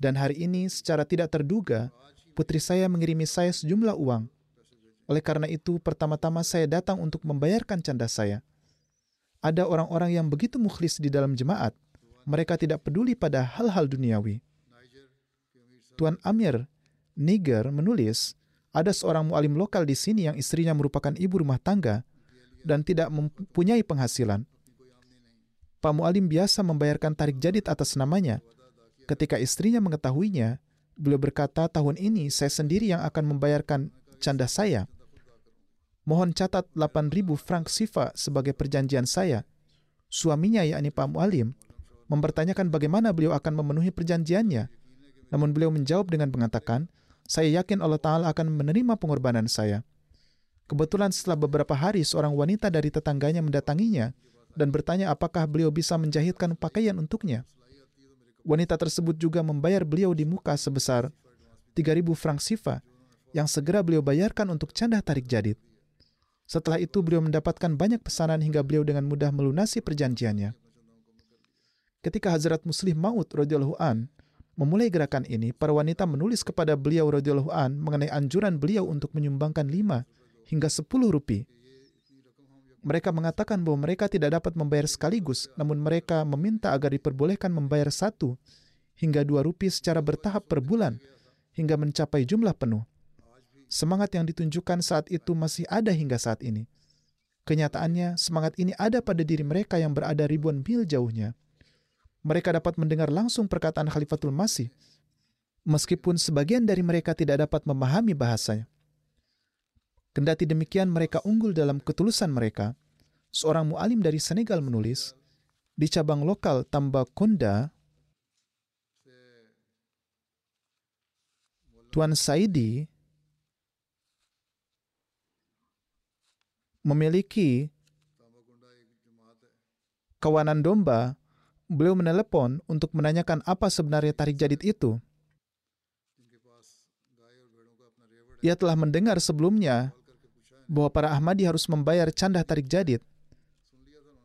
Dan hari ini secara tidak terduga, putri saya mengirimi saya sejumlah uang. Oleh karena itu, pertama-tama saya datang untuk membayarkan canda saya. Ada orang-orang yang begitu mukhlis di dalam jemaat, mereka tidak peduli pada hal-hal duniawi. Tuan Amir Niger menulis, ada seorang mualim lokal di sini yang istrinya merupakan ibu rumah tangga dan tidak mempunyai penghasilan. Pak Mualim biasa membayarkan tarik jadid atas namanya. Ketika istrinya mengetahuinya, beliau berkata, tahun ini saya sendiri yang akan membayarkan canda saya. Mohon catat 8.000 frank sifa sebagai perjanjian saya. Suaminya, yakni Pak Mualim, mempertanyakan bagaimana beliau akan memenuhi perjanjiannya namun beliau menjawab dengan mengatakan, saya yakin Allah Ta'ala akan menerima pengorbanan saya. Kebetulan setelah beberapa hari seorang wanita dari tetangganya mendatanginya dan bertanya apakah beliau bisa menjahitkan pakaian untuknya. Wanita tersebut juga membayar beliau di muka sebesar 3.000 frank sifa yang segera beliau bayarkan untuk canda tarik jadid. Setelah itu beliau mendapatkan banyak pesanan hingga beliau dengan mudah melunasi perjanjiannya. Ketika Hazrat Muslim Maud radhiyallahu an memulai gerakan ini, para wanita menulis kepada beliau radhiyallahu an mengenai anjuran beliau untuk menyumbangkan lima hingga sepuluh rupiah. Mereka mengatakan bahwa mereka tidak dapat membayar sekaligus, namun mereka meminta agar diperbolehkan membayar satu hingga dua rupiah secara bertahap per bulan hingga mencapai jumlah penuh. Semangat yang ditunjukkan saat itu masih ada hingga saat ini. Kenyataannya, semangat ini ada pada diri mereka yang berada ribuan mil jauhnya mereka dapat mendengar langsung perkataan Khalifatul Masih, meskipun sebagian dari mereka tidak dapat memahami bahasanya. Kendati demikian, mereka unggul dalam ketulusan mereka. Seorang mu'alim dari Senegal menulis, di cabang lokal Tambakonda, Tuan Saidi memiliki kawanan domba beliau menelepon untuk menanyakan apa sebenarnya tarik jadid itu. Ia telah mendengar sebelumnya bahwa para Ahmadi harus membayar canda tarik jadid.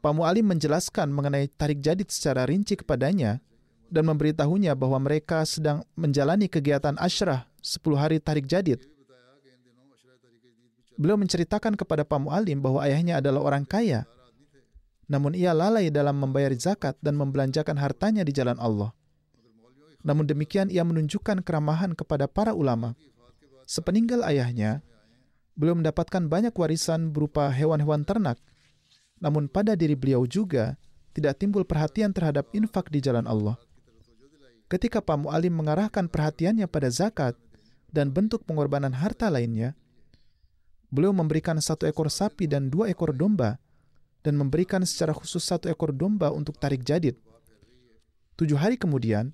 Pak Mu'alim menjelaskan mengenai tarik jadid secara rinci kepadanya dan memberitahunya bahwa mereka sedang menjalani kegiatan asyrah 10 hari tarik jadid. Beliau menceritakan kepada Pak Mu'alim bahwa ayahnya adalah orang kaya namun ia lalai dalam membayar zakat dan membelanjakan hartanya di jalan Allah. Namun demikian ia menunjukkan keramahan kepada para ulama. Sepeninggal ayahnya, beliau mendapatkan banyak warisan berupa hewan-hewan ternak. Namun pada diri beliau juga tidak timbul perhatian terhadap infak di jalan Allah. Ketika Pak Mu'alim mengarahkan perhatiannya pada zakat dan bentuk pengorbanan harta lainnya, beliau memberikan satu ekor sapi dan dua ekor domba dan memberikan secara khusus satu ekor domba untuk tarik jadid. Tujuh hari kemudian,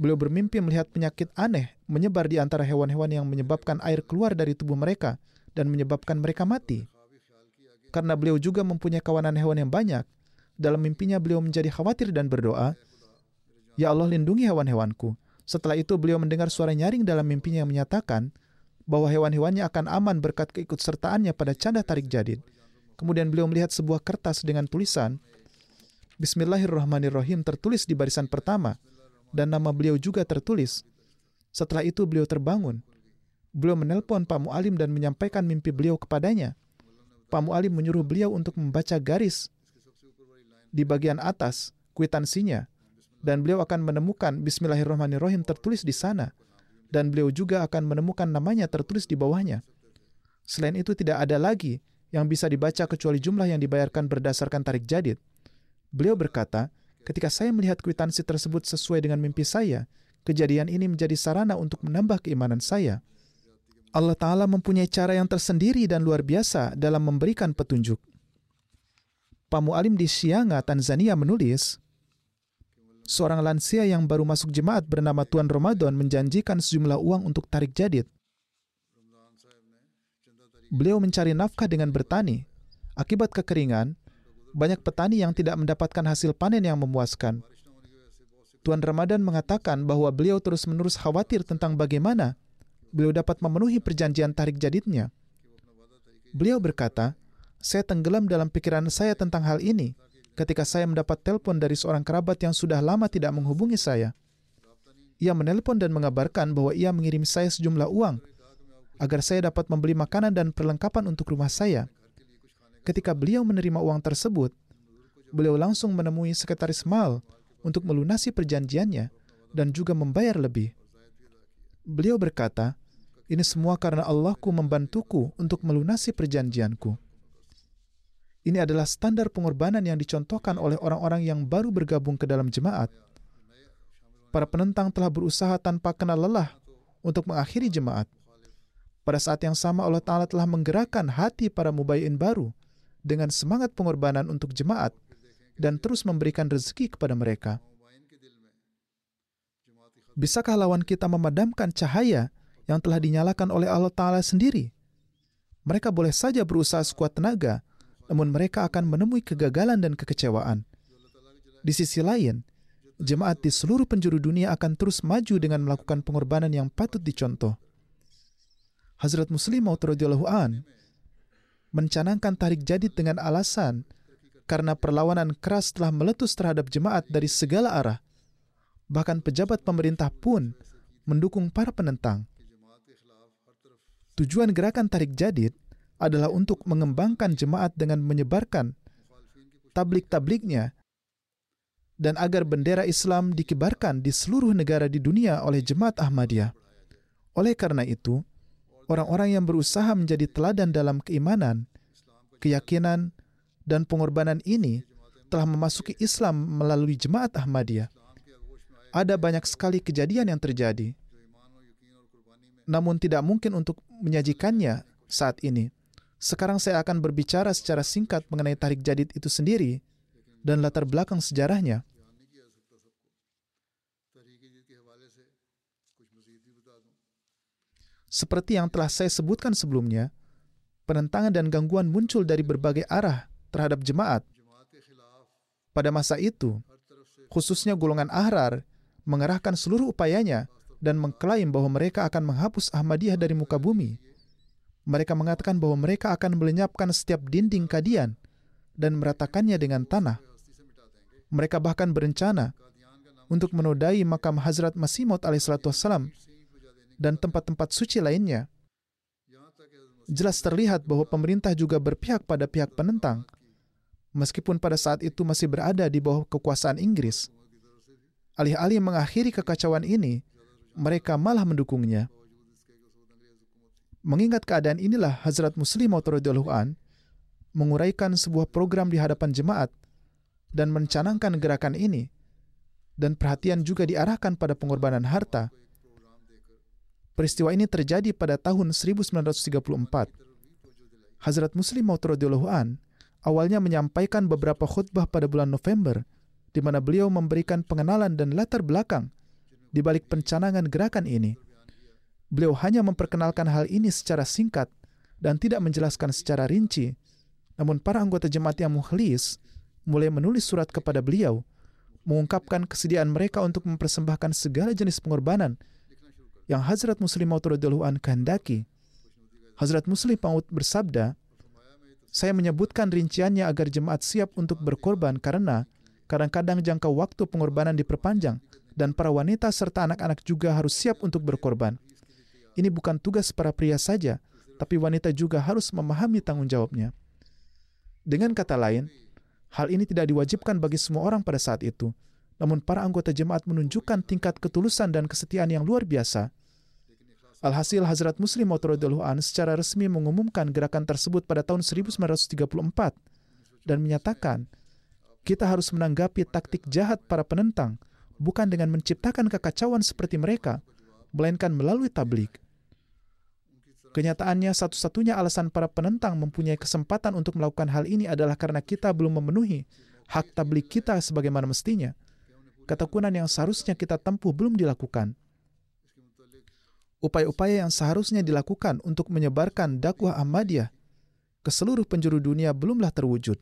beliau bermimpi melihat penyakit aneh menyebar di antara hewan-hewan yang menyebabkan air keluar dari tubuh mereka dan menyebabkan mereka mati. Karena beliau juga mempunyai kawanan hewan yang banyak, dalam mimpinya beliau menjadi khawatir dan berdoa, Ya Allah lindungi hewan-hewanku. Setelah itu beliau mendengar suara nyaring dalam mimpinya yang menyatakan bahwa hewan-hewannya akan aman berkat keikutsertaannya pada canda tarik jadid. Kemudian beliau melihat sebuah kertas dengan tulisan Bismillahirrahmanirrahim tertulis di barisan pertama dan nama beliau juga tertulis. Setelah itu beliau terbangun. Beliau menelpon Pak Mu'alim dan menyampaikan mimpi beliau kepadanya. Pak Mu'alim menyuruh beliau untuk membaca garis di bagian atas kwitansinya dan beliau akan menemukan Bismillahirrahmanirrahim tertulis di sana dan beliau juga akan menemukan namanya tertulis di bawahnya. Selain itu tidak ada lagi yang bisa dibaca kecuali jumlah yang dibayarkan berdasarkan tarik jadid. Beliau berkata, ketika saya melihat kwitansi tersebut sesuai dengan mimpi saya, kejadian ini menjadi sarana untuk menambah keimanan saya. Allah Ta'ala mempunyai cara yang tersendiri dan luar biasa dalam memberikan petunjuk. Pak Mu'alim di Sianga, Tanzania menulis, seorang lansia yang baru masuk jemaat bernama Tuan Ramadan menjanjikan sejumlah uang untuk tarik jadid. Beliau mencari nafkah dengan bertani. Akibat kekeringan, banyak petani yang tidak mendapatkan hasil panen yang memuaskan. Tuan Ramadan mengatakan bahwa beliau terus-menerus khawatir tentang bagaimana beliau dapat memenuhi perjanjian tarik jadidnya. Beliau berkata, saya tenggelam dalam pikiran saya tentang hal ini ketika saya mendapat telepon dari seorang kerabat yang sudah lama tidak menghubungi saya. Ia menelpon dan mengabarkan bahwa ia mengirim saya sejumlah uang agar saya dapat membeli makanan dan perlengkapan untuk rumah saya. Ketika beliau menerima uang tersebut, beliau langsung menemui sekretaris mal untuk melunasi perjanjiannya dan juga membayar lebih. Beliau berkata, ini semua karena Allahku membantuku untuk melunasi perjanjianku. Ini adalah standar pengorbanan yang dicontohkan oleh orang-orang yang baru bergabung ke dalam jemaat. Para penentang telah berusaha tanpa kenal lelah untuk mengakhiri jemaat. Pada saat yang sama Allah Ta'ala telah menggerakkan hati para mubayyin baru dengan semangat pengorbanan untuk jemaat dan terus memberikan rezeki kepada mereka. Bisakah lawan kita memadamkan cahaya yang telah dinyalakan oleh Allah Ta'ala sendiri? Mereka boleh saja berusaha sekuat tenaga, namun mereka akan menemui kegagalan dan kekecewaan. Di sisi lain, jemaat di seluruh penjuru dunia akan terus maju dengan melakukan pengorbanan yang patut dicontoh. Hazrat Muslim radhiyallahu an mencanangkan tarik jadid dengan alasan karena perlawanan keras telah meletus terhadap jemaat dari segala arah. Bahkan pejabat pemerintah pun mendukung para penentang. Tujuan gerakan tarik jadid adalah untuk mengembangkan jemaat dengan menyebarkan tablik-tabliknya dan agar bendera Islam dikibarkan di seluruh negara di dunia oleh jemaat Ahmadiyah. Oleh karena itu, orang-orang yang berusaha menjadi teladan dalam keimanan, keyakinan, dan pengorbanan ini telah memasuki Islam melalui jemaat Ahmadiyah. Ada banyak sekali kejadian yang terjadi, namun tidak mungkin untuk menyajikannya saat ini. Sekarang saya akan berbicara secara singkat mengenai tarik jadid itu sendiri dan latar belakang sejarahnya. Seperti yang telah saya sebutkan sebelumnya, penentangan dan gangguan muncul dari berbagai arah terhadap jemaat. Pada masa itu, khususnya golongan Ahrar mengerahkan seluruh upayanya dan mengklaim bahwa mereka akan menghapus Ahmadiyah dari muka bumi. Mereka mengatakan bahwa mereka akan melenyapkan setiap dinding kadian dan meratakannya dengan tanah. Mereka bahkan berencana untuk menodai makam Hazrat Masih Maud alaihissalam dan tempat-tempat suci lainnya. Jelas terlihat bahwa pemerintah juga berpihak pada pihak penentang, meskipun pada saat itu masih berada di bawah kekuasaan Inggris. Alih-alih mengakhiri kekacauan ini, mereka malah mendukungnya. Mengingat keadaan inilah Hazrat Muslim an menguraikan sebuah program di hadapan jemaat dan mencanangkan gerakan ini dan perhatian juga diarahkan pada pengorbanan harta Peristiwa ini terjadi pada tahun 1934. Hazrat Muslim Maud an awalnya menyampaikan beberapa khutbah pada bulan November di mana beliau memberikan pengenalan dan latar belakang di balik pencanangan gerakan ini. Beliau hanya memperkenalkan hal ini secara singkat dan tidak menjelaskan secara rinci. Namun para anggota jemaat yang mukhlis mulai menulis surat kepada beliau, mengungkapkan kesediaan mereka untuk mempersembahkan segala jenis pengorbanan yang Hazrat Muslim Maud an kehendaki. Hazrat Muslim Maud bersabda, saya menyebutkan rinciannya agar jemaat siap untuk berkorban karena kadang-kadang jangka waktu pengorbanan diperpanjang dan para wanita serta anak-anak juga harus siap untuk berkorban. Ini bukan tugas para pria saja, tapi wanita juga harus memahami tanggung jawabnya. Dengan kata lain, hal ini tidak diwajibkan bagi semua orang pada saat itu, namun para anggota jemaat menunjukkan tingkat ketulusan dan kesetiaan yang luar biasa. Alhasil Hazrat Muslim Maud an secara resmi mengumumkan gerakan tersebut pada tahun 1934 dan menyatakan, kita harus menanggapi taktik jahat para penentang bukan dengan menciptakan kekacauan seperti mereka, melainkan melalui tablik. Kenyataannya satu-satunya alasan para penentang mempunyai kesempatan untuk melakukan hal ini adalah karena kita belum memenuhi hak tablik kita sebagaimana mestinya. ketekunan yang seharusnya kita tempuh belum dilakukan. Upaya-upaya yang seharusnya dilakukan untuk menyebarkan dakwah Ahmadiyah ke seluruh penjuru dunia belumlah terwujud.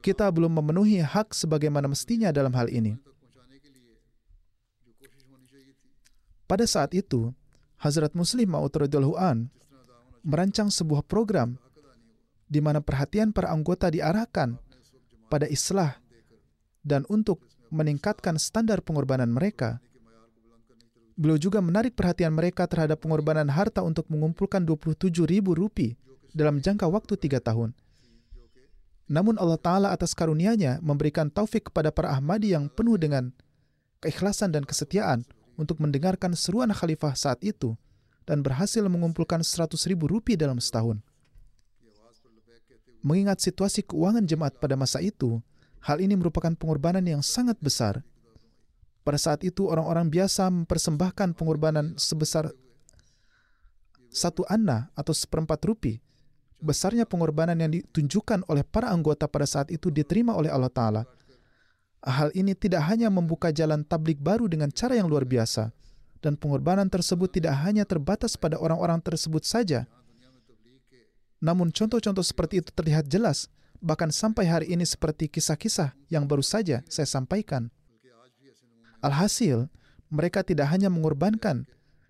Kita belum memenuhi hak sebagaimana mestinya dalam hal ini. Pada saat itu, Hazrat Muslim Maud an merancang sebuah program di mana perhatian para anggota diarahkan pada islah dan untuk meningkatkan standar pengorbanan mereka. Beliau juga menarik perhatian mereka terhadap pengorbanan harta untuk mengumpulkan 27 ribu rupiah dalam jangka waktu tiga tahun. Namun Allah Ta'ala atas karunia-Nya memberikan taufik kepada para Ahmadi yang penuh dengan keikhlasan dan kesetiaan untuk mendengarkan seruan khalifah saat itu dan berhasil mengumpulkan 100 ribu rupiah dalam setahun. Mengingat situasi keuangan jemaat pada masa itu, hal ini merupakan pengorbanan yang sangat besar. Pada saat itu, orang-orang biasa mempersembahkan pengorbanan sebesar satu anna atau seperempat rupiah. Besarnya pengorbanan yang ditunjukkan oleh para anggota pada saat itu diterima oleh Allah Ta'ala. Hal ini tidak hanya membuka jalan tablik baru dengan cara yang luar biasa, dan pengorbanan tersebut tidak hanya terbatas pada orang-orang tersebut saja, namun contoh-contoh seperti itu terlihat jelas, bahkan sampai hari ini seperti kisah-kisah yang baru saja saya sampaikan. Alhasil, mereka tidak hanya mengorbankan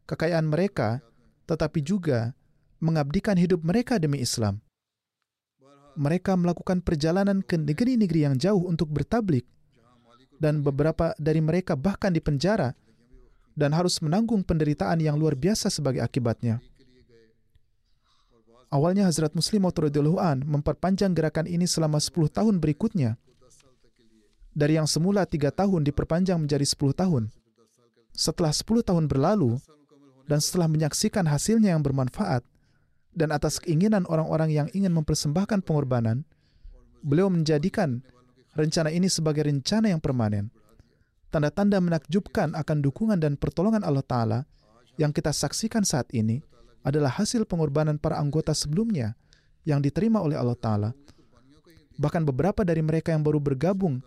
kekayaan mereka, tetapi juga mengabdikan hidup mereka demi Islam. Mereka melakukan perjalanan ke negeri-negeri yang jauh untuk bertablik, dan beberapa dari mereka bahkan dipenjara dan harus menanggung penderitaan yang luar biasa sebagai akibatnya. Awalnya Hazrat Muslim an memperpanjang gerakan ini selama 10 tahun berikutnya. Dari yang semula 3 tahun diperpanjang menjadi 10 tahun. Setelah 10 tahun berlalu, dan setelah menyaksikan hasilnya yang bermanfaat, dan atas keinginan orang-orang yang ingin mempersembahkan pengorbanan, beliau menjadikan rencana ini sebagai rencana yang permanen. Tanda-tanda menakjubkan akan dukungan dan pertolongan Allah Ta'ala yang kita saksikan saat ini – adalah hasil pengorbanan para anggota sebelumnya yang diterima oleh Allah Ta'ala. Bahkan beberapa dari mereka yang baru bergabung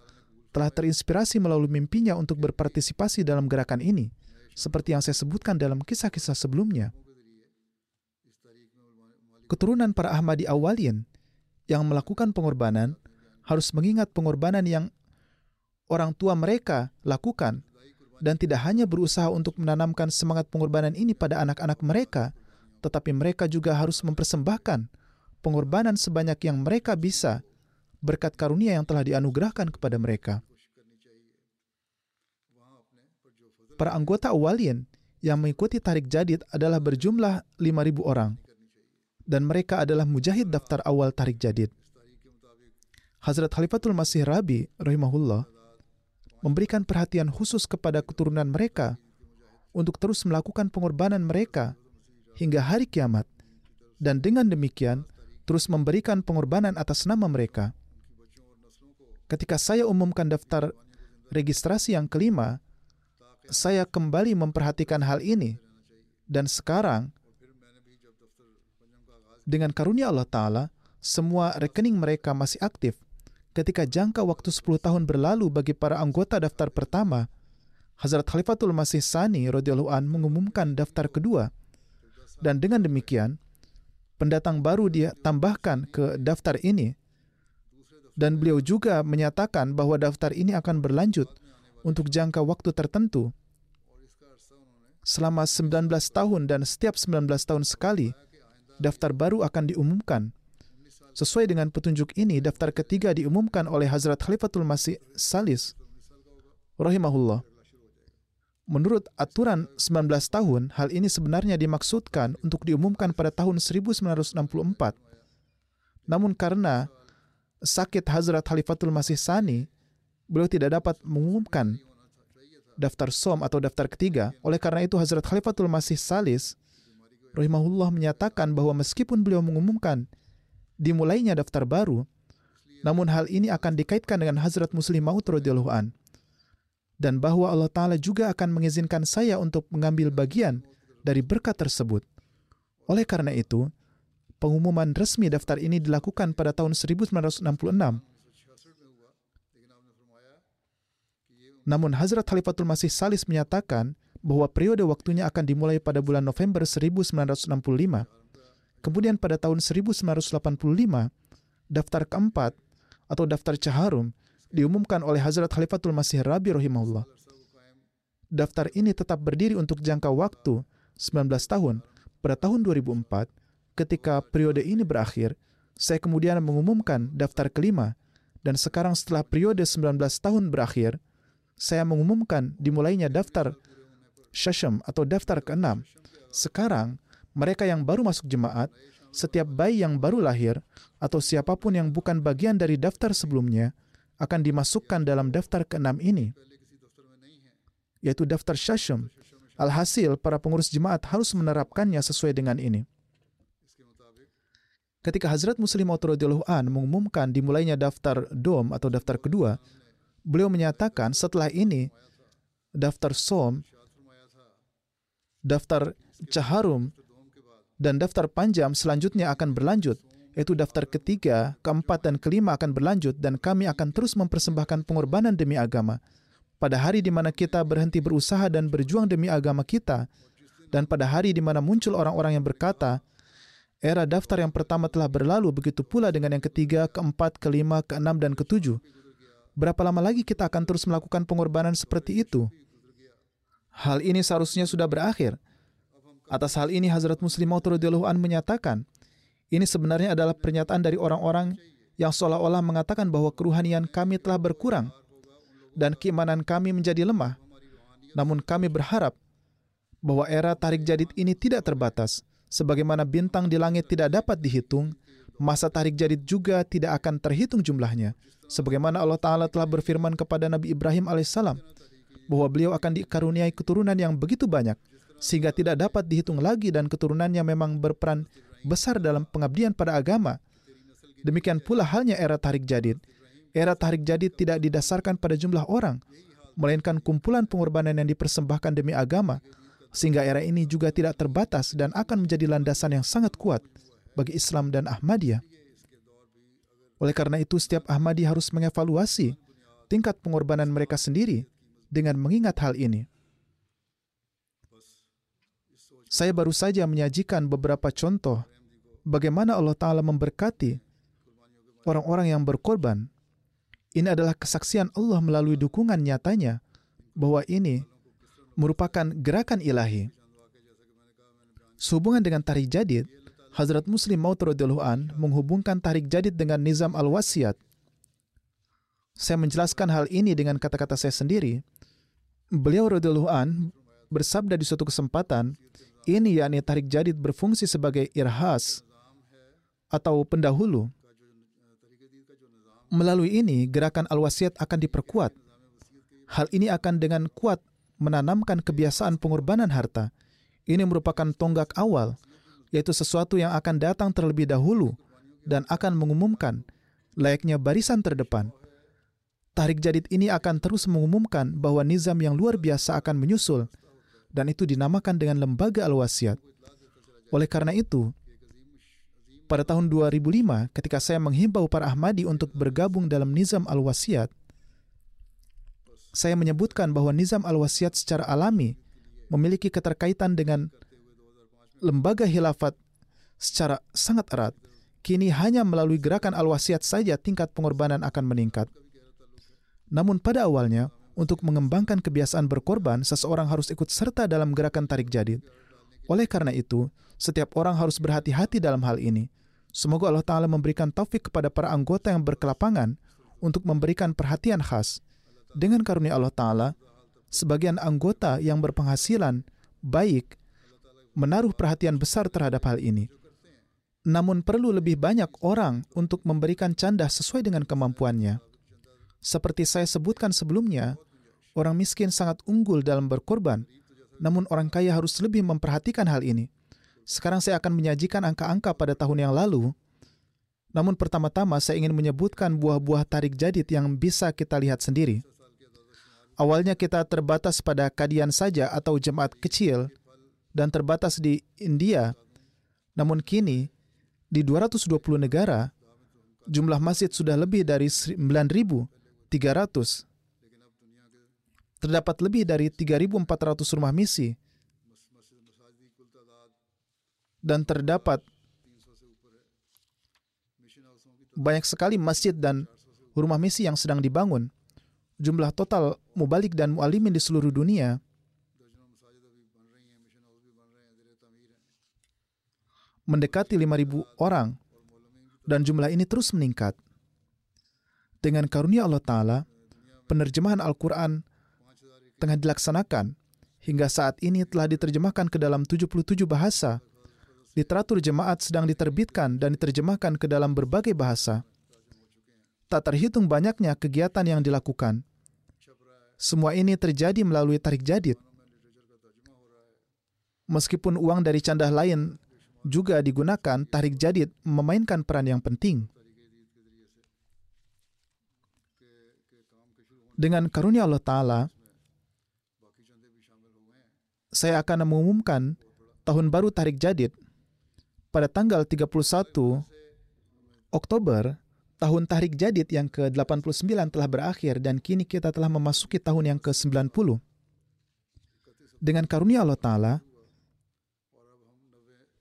telah terinspirasi melalui mimpinya untuk berpartisipasi dalam gerakan ini, seperti yang saya sebutkan dalam kisah-kisah sebelumnya. Keturunan para Ahmadi awalin yang melakukan pengorbanan harus mengingat pengorbanan yang orang tua mereka lakukan dan tidak hanya berusaha untuk menanamkan semangat pengorbanan ini pada anak-anak mereka, tetapi mereka juga harus mempersembahkan pengorbanan sebanyak yang mereka bisa berkat karunia yang telah dianugerahkan kepada mereka. Para anggota awalien yang mengikuti tarik jadid adalah berjumlah 5.000 orang dan mereka adalah mujahid daftar awal tarik jadid. Hazrat Khalifatul Masih Rabi rahimahullah memberikan perhatian khusus kepada keturunan mereka untuk terus melakukan pengorbanan mereka hingga hari kiamat, dan dengan demikian terus memberikan pengorbanan atas nama mereka. Ketika saya umumkan daftar registrasi yang kelima, saya kembali memperhatikan hal ini, dan sekarang dengan karunia Allah Ta'ala, semua rekening mereka masih aktif. Ketika jangka waktu 10 tahun berlalu bagi para anggota daftar pertama, Hazrat Khalifatul Masih Sani an mengumumkan daftar kedua dan dengan demikian, pendatang baru dia tambahkan ke daftar ini. Dan beliau juga menyatakan bahwa daftar ini akan berlanjut untuk jangka waktu tertentu selama 19 tahun dan setiap 19 tahun sekali daftar baru akan diumumkan. Sesuai dengan petunjuk ini, daftar ketiga diumumkan oleh Hazrat Khalifatul Masih Salis rahimahullah. Menurut aturan 19 tahun, hal ini sebenarnya dimaksudkan untuk diumumkan pada tahun 1964. Namun karena sakit Hazrat Khalifatul Masih Sani, beliau tidak dapat mengumumkan daftar som atau daftar ketiga. Oleh karena itu Hazrat Khalifatul Masih Salis rahimahullah menyatakan bahwa meskipun beliau mengumumkan dimulainya daftar baru, namun hal ini akan dikaitkan dengan Hazrat Muslim an dan bahwa Allah Ta'ala juga akan mengizinkan saya untuk mengambil bagian dari berkat tersebut. Oleh karena itu, pengumuman resmi daftar ini dilakukan pada tahun 1966. Namun Hazrat Khalifatul Masih Salis menyatakan bahwa periode waktunya akan dimulai pada bulan November 1965. Kemudian pada tahun 1985, daftar keempat atau daftar Caharum diumumkan oleh Hazrat Khalifatul Masih Rabi rahimahullah. Daftar ini tetap berdiri untuk jangka waktu 19 tahun. Pada tahun 2004, ketika periode ini berakhir, saya kemudian mengumumkan daftar kelima dan sekarang setelah periode 19 tahun berakhir, saya mengumumkan dimulainya daftar Shasham atau daftar keenam. Sekarang, mereka yang baru masuk jemaat, setiap bayi yang baru lahir, atau siapa pun yang bukan bagian dari daftar sebelumnya, akan dimasukkan dalam daftar keenam ini, yaitu daftar Shasham. Alhasil, para pengurus jemaat harus menerapkannya sesuai dengan ini. Ketika Hazrat Muslim Maud an mengumumkan dimulainya daftar DOM atau daftar kedua, beliau menyatakan setelah ini daftar SOM, daftar Caharum, dan daftar panjang selanjutnya akan berlanjut, yaitu daftar ketiga, keempat, dan kelima akan berlanjut dan kami akan terus mempersembahkan pengorbanan demi agama. Pada hari di mana kita berhenti berusaha dan berjuang demi agama kita, dan pada hari di mana muncul orang-orang yang berkata, Era daftar yang pertama telah berlalu, begitu pula dengan yang ketiga, keempat, kelima, keenam, dan ketujuh. Berapa lama lagi kita akan terus melakukan pengorbanan seperti itu? Hal ini seharusnya sudah berakhir. Atas hal ini, Hazrat Muslim Maud an menyatakan, ini sebenarnya adalah pernyataan dari orang-orang yang seolah-olah mengatakan bahwa keruhanian kami telah berkurang dan keimanan kami menjadi lemah. Namun kami berharap bahwa era tarik jadid ini tidak terbatas, Sebagaimana bintang di langit tidak dapat dihitung, masa tarik jadid juga tidak akan terhitung jumlahnya. Sebagaimana Allah Ta'ala telah berfirman kepada Nabi Ibrahim alaihissalam bahwa beliau akan dikaruniai keturunan yang begitu banyak, sehingga tidak dapat dihitung lagi dan keturunannya memang berperan besar dalam pengabdian pada agama. Demikian pula halnya era tarik jadid. Era tarik jadid tidak didasarkan pada jumlah orang, melainkan kumpulan pengorbanan yang dipersembahkan demi agama, sehingga era ini juga tidak terbatas dan akan menjadi landasan yang sangat kuat bagi Islam dan Ahmadiyah. Oleh karena itu, setiap Ahmadi harus mengevaluasi tingkat pengorbanan mereka sendiri dengan mengingat hal ini. Saya baru saja menyajikan beberapa contoh bagaimana Allah Ta'ala memberkati orang-orang yang berkorban. Ini adalah kesaksian Allah melalui dukungan nyatanya bahwa ini merupakan gerakan ilahi. Sehubungan dengan tarik jadid, Hazrat Muslim Maud an menghubungkan tarik jadid dengan nizam al-wasiat. Saya menjelaskan hal ini dengan kata-kata saya sendiri. Beliau radhiyallahu bersabda di suatu kesempatan, ini yakni tarik jadid berfungsi sebagai irhas atau pendahulu. Melalui ini, gerakan al-wasiat akan diperkuat. Hal ini akan dengan kuat menanamkan kebiasaan pengorbanan harta. Ini merupakan tonggak awal, yaitu sesuatu yang akan datang terlebih dahulu dan akan mengumumkan layaknya barisan terdepan. Tarik jadid ini akan terus mengumumkan bahwa nizam yang luar biasa akan menyusul, dan itu dinamakan dengan lembaga al-wasiat. Oleh karena itu, pada tahun 2005 ketika saya menghimbau para Ahmadi untuk bergabung dalam nizam al-wasiat, saya menyebutkan bahwa nizam al-wasiat secara alami memiliki keterkaitan dengan lembaga hilafat secara sangat erat. Kini hanya melalui gerakan al-wasiat saja tingkat pengorbanan akan meningkat. Namun pada awalnya, untuk mengembangkan kebiasaan berkorban, seseorang harus ikut serta dalam gerakan tarik jadid. Oleh karena itu, setiap orang harus berhati-hati dalam hal ini. Semoga Allah Ta'ala memberikan taufik kepada para anggota yang berkelapangan untuk memberikan perhatian khas dengan karunia Allah Ta'ala, sebagian anggota yang berpenghasilan baik menaruh perhatian besar terhadap hal ini. Namun perlu lebih banyak orang untuk memberikan canda sesuai dengan kemampuannya. Seperti saya sebutkan sebelumnya, orang miskin sangat unggul dalam berkorban, namun orang kaya harus lebih memperhatikan hal ini. Sekarang saya akan menyajikan angka-angka pada tahun yang lalu, namun pertama-tama saya ingin menyebutkan buah-buah tarik jadid yang bisa kita lihat sendiri. Awalnya kita terbatas pada kadian saja atau jemaat kecil dan terbatas di India. Namun kini di 220 negara jumlah masjid sudah lebih dari 9.300. terdapat lebih dari 3.400 rumah misi dan terdapat banyak sekali masjid dan rumah misi yang sedang dibangun. Jumlah total mubalik dan mualimin di seluruh dunia mendekati 5.000 orang dan jumlah ini terus meningkat. Dengan karunia Allah Ta'ala, penerjemahan Al-Quran tengah dilaksanakan hingga saat ini telah diterjemahkan ke dalam 77 bahasa. Literatur jemaat sedang diterbitkan dan diterjemahkan ke dalam berbagai bahasa. Tak terhitung banyaknya kegiatan yang dilakukan. Semua ini terjadi melalui tarik jadid. Meskipun uang dari candah lain juga digunakan, tarik jadid memainkan peran yang penting. Dengan karunia Allah Ta'ala, saya akan mengumumkan tahun baru tarik jadid pada tanggal 31 Oktober, tahun Tahrik Jadid yang ke-89 telah berakhir dan kini kita telah memasuki tahun yang ke-90. Dengan karunia Allah Ta'ala,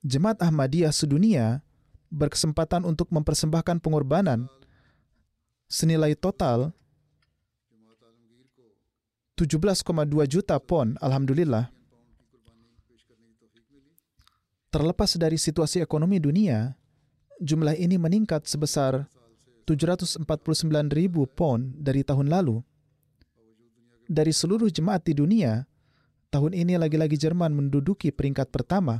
Jemaat Ahmadiyah sedunia berkesempatan untuk mempersembahkan pengorbanan senilai total 17,2 juta pon, Alhamdulillah, Terlepas dari situasi ekonomi dunia, jumlah ini meningkat sebesar 749 ribu pon dari tahun lalu. Dari seluruh jemaat di dunia, tahun ini lagi-lagi Jerman menduduki peringkat pertama.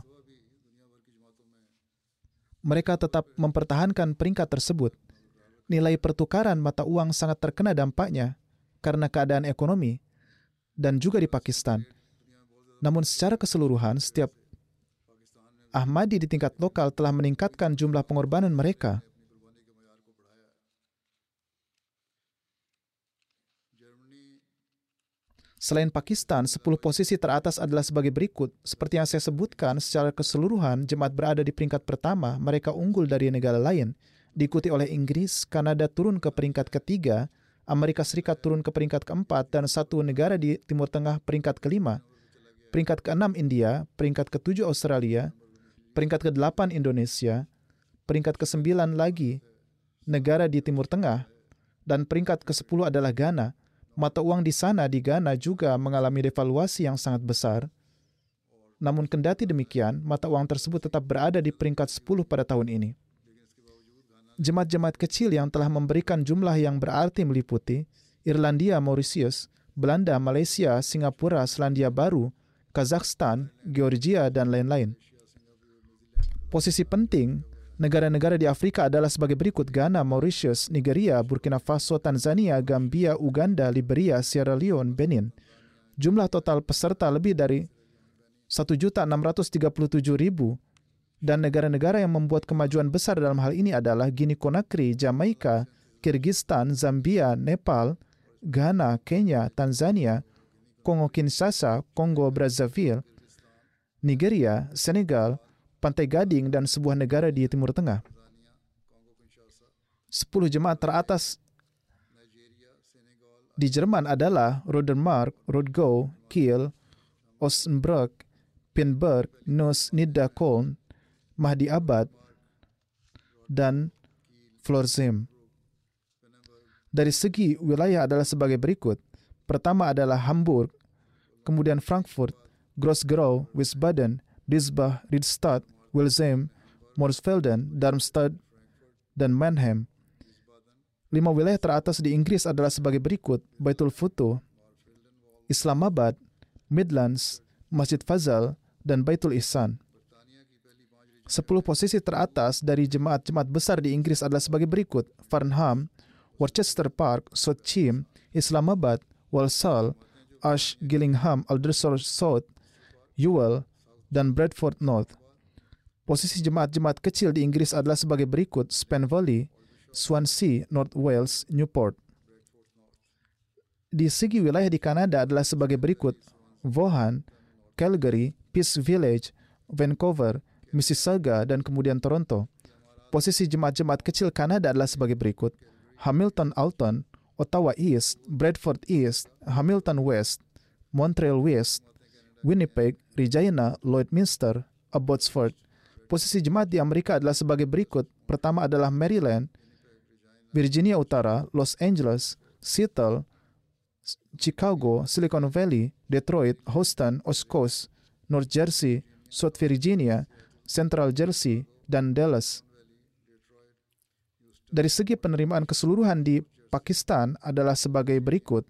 Mereka tetap mempertahankan peringkat tersebut. Nilai pertukaran mata uang sangat terkena dampaknya karena keadaan ekonomi dan juga di Pakistan. Namun secara keseluruhan, setiap Ahmadi di tingkat lokal telah meningkatkan jumlah pengorbanan mereka. Selain Pakistan, 10 posisi teratas adalah sebagai berikut. Seperti yang saya sebutkan, secara keseluruhan, jemaat berada di peringkat pertama, mereka unggul dari negara lain. Diikuti oleh Inggris, Kanada turun ke peringkat ketiga, Amerika Serikat turun ke peringkat keempat, dan satu negara di Timur Tengah peringkat kelima. Peringkat keenam India, peringkat ketujuh Australia, peringkat ke-8 Indonesia, peringkat ke-9 lagi negara di Timur Tengah, dan peringkat ke-10 adalah Ghana. Mata uang di sana di Ghana juga mengalami devaluasi yang sangat besar. Namun kendati demikian, mata uang tersebut tetap berada di peringkat 10 pada tahun ini. Jemaat-jemaat kecil yang telah memberikan jumlah yang berarti meliputi Irlandia, Mauritius, Belanda, Malaysia, Singapura, Selandia Baru, Kazakhstan, Georgia, dan lain-lain. Posisi penting negara-negara di Afrika adalah sebagai berikut Ghana, Mauritius, Nigeria, Burkina Faso, Tanzania, Gambia, Uganda, Liberia, Sierra Leone, Benin. Jumlah total peserta lebih dari 1.637.000 dan negara-negara yang membuat kemajuan besar dalam hal ini adalah Guinea Conakry, Jamaika, Kyrgyzstan, Zambia, Nepal, Ghana, Kenya, Tanzania, Kongo Kinshasa, Kongo Brazzaville, Nigeria, Senegal, Pantai Gading, dan sebuah negara di Timur Tengah. Sepuluh jemaat teratas di Jerman adalah Rodenmark, Rodgau, Kiel, Osnabrück, Pinberg, Nuss, Nidda, Köln, Mahdi Abad, dan Florzheim. Dari segi wilayah adalah sebagai berikut. Pertama adalah Hamburg, kemudian Frankfurt, Gross-Gerau, Wiesbaden, Disbach, Riedstadt, Wilsheim, Morsfelden, Darmstadt, dan Mannheim. Lima wilayah teratas di Inggris adalah sebagai berikut, Baitul Futuh, Islamabad, Midlands, Masjid Fazal, dan Baitul Ihsan. Sepuluh posisi teratas dari jemaat-jemaat besar di Inggris adalah sebagai berikut, Farnham, Worcester Park, Sochim, Islamabad, Walsall, Ash, Gillingham, Aldershot South, Ewell, dan Bradford North. Posisi jemaat-jemaat kecil di Inggris adalah sebagai berikut: Spen Valley, Swansea, North Wales, Newport. Di segi wilayah di Kanada adalah sebagai berikut: Vaughan, Calgary, Peace Village, Vancouver, Mississauga, dan kemudian Toronto. Posisi jemaat-jemaat kecil Kanada adalah sebagai berikut: Hamilton Alton, Ottawa East, Bradford East, Hamilton West, Montreal West, Winnipeg, Regina, Lloydminster, Abbotsford. Posisi jemaat di Amerika adalah sebagai berikut. Pertama adalah Maryland, Virginia Utara, Los Angeles, Seattle, Chicago, Silicon Valley, Detroit, Houston, Coast, North Jersey, South Virginia, Central Jersey, dan Dallas. Dari segi penerimaan keseluruhan di Pakistan adalah sebagai berikut.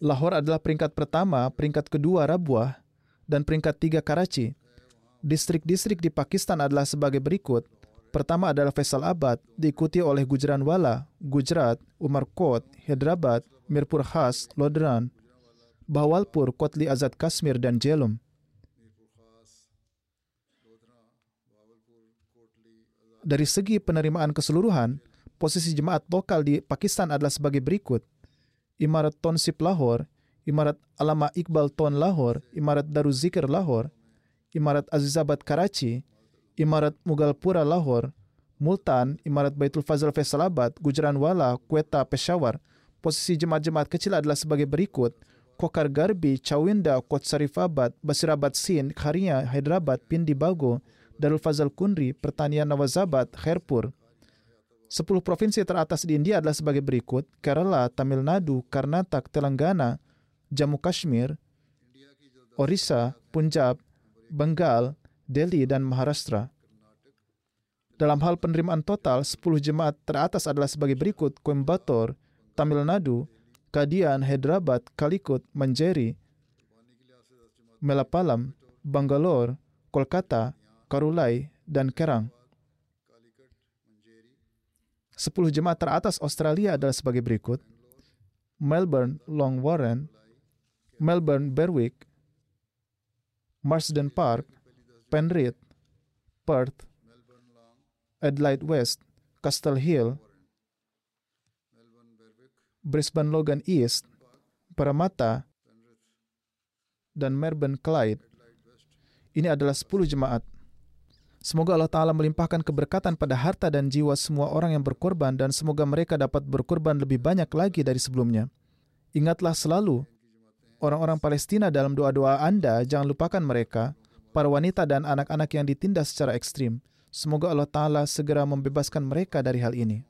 Lahore adalah peringkat pertama, peringkat kedua Rabuah, dan peringkat tiga Karachi. Distrik-distrik di Pakistan adalah sebagai berikut. Pertama adalah Faisalabad, diikuti oleh Gujranwala, Gujarat, Umarkot, Hyderabad, Mirpur Khas, Lodran, Bahawalpur, Kotli Azad Kashmir, dan Jhelum. Dari segi penerimaan keseluruhan, posisi jemaat lokal di Pakistan adalah sebagai berikut. Imarat Tonsip Lahore, Imarat Alama Iqbal Ton Lahore, Imarat Daruzikir Lahore, Imarat Azizabad Karachi, Imarat Mugalpura Lahore, Multan, Imarat Baitul Fazal Faisalabad, Gujranwala, Quetta, Peshawar. Posisi jemaat-jemaat kecil adalah sebagai berikut. Kokar Garbi, Chawinda, Kot Sarifabad, Basirabad Sin, Kharia, Hyderabad, Pindi Bago, Darul Fazal Kundri, Pertanian Nawazabad, Khairpur. Sepuluh provinsi teratas di India adalah sebagai berikut. Kerala, Tamil Nadu, Karnataka, Telangana, Jammu Kashmir, Orissa, Punjab, Bengal, Delhi, dan Maharashtra. Dalam hal penerimaan total, 10 jemaat teratas adalah sebagai berikut Coimbatore, Tamil Nadu, Kadian, Hyderabad, Kalikut, Manjeri, Melapalam, Bangalore, Kolkata, Karulai, dan Kerang. 10 jemaat teratas Australia adalah sebagai berikut. Melbourne, Long Warren, Melbourne, Berwick, Marsden Park, Penrith, Perth, Adelaide West, Castle Hill, Brisbane Logan East, Parramatta, dan Melbourne Clyde. Ini adalah 10 jemaat. Semoga Allah Ta'ala melimpahkan keberkatan pada harta dan jiwa semua orang yang berkorban dan semoga mereka dapat berkorban lebih banyak lagi dari sebelumnya. Ingatlah selalu, orang-orang Palestina dalam doa-doa Anda, jangan lupakan mereka, para wanita dan anak-anak yang ditindas secara ekstrim. Semoga Allah Ta'ala segera membebaskan mereka dari hal ini.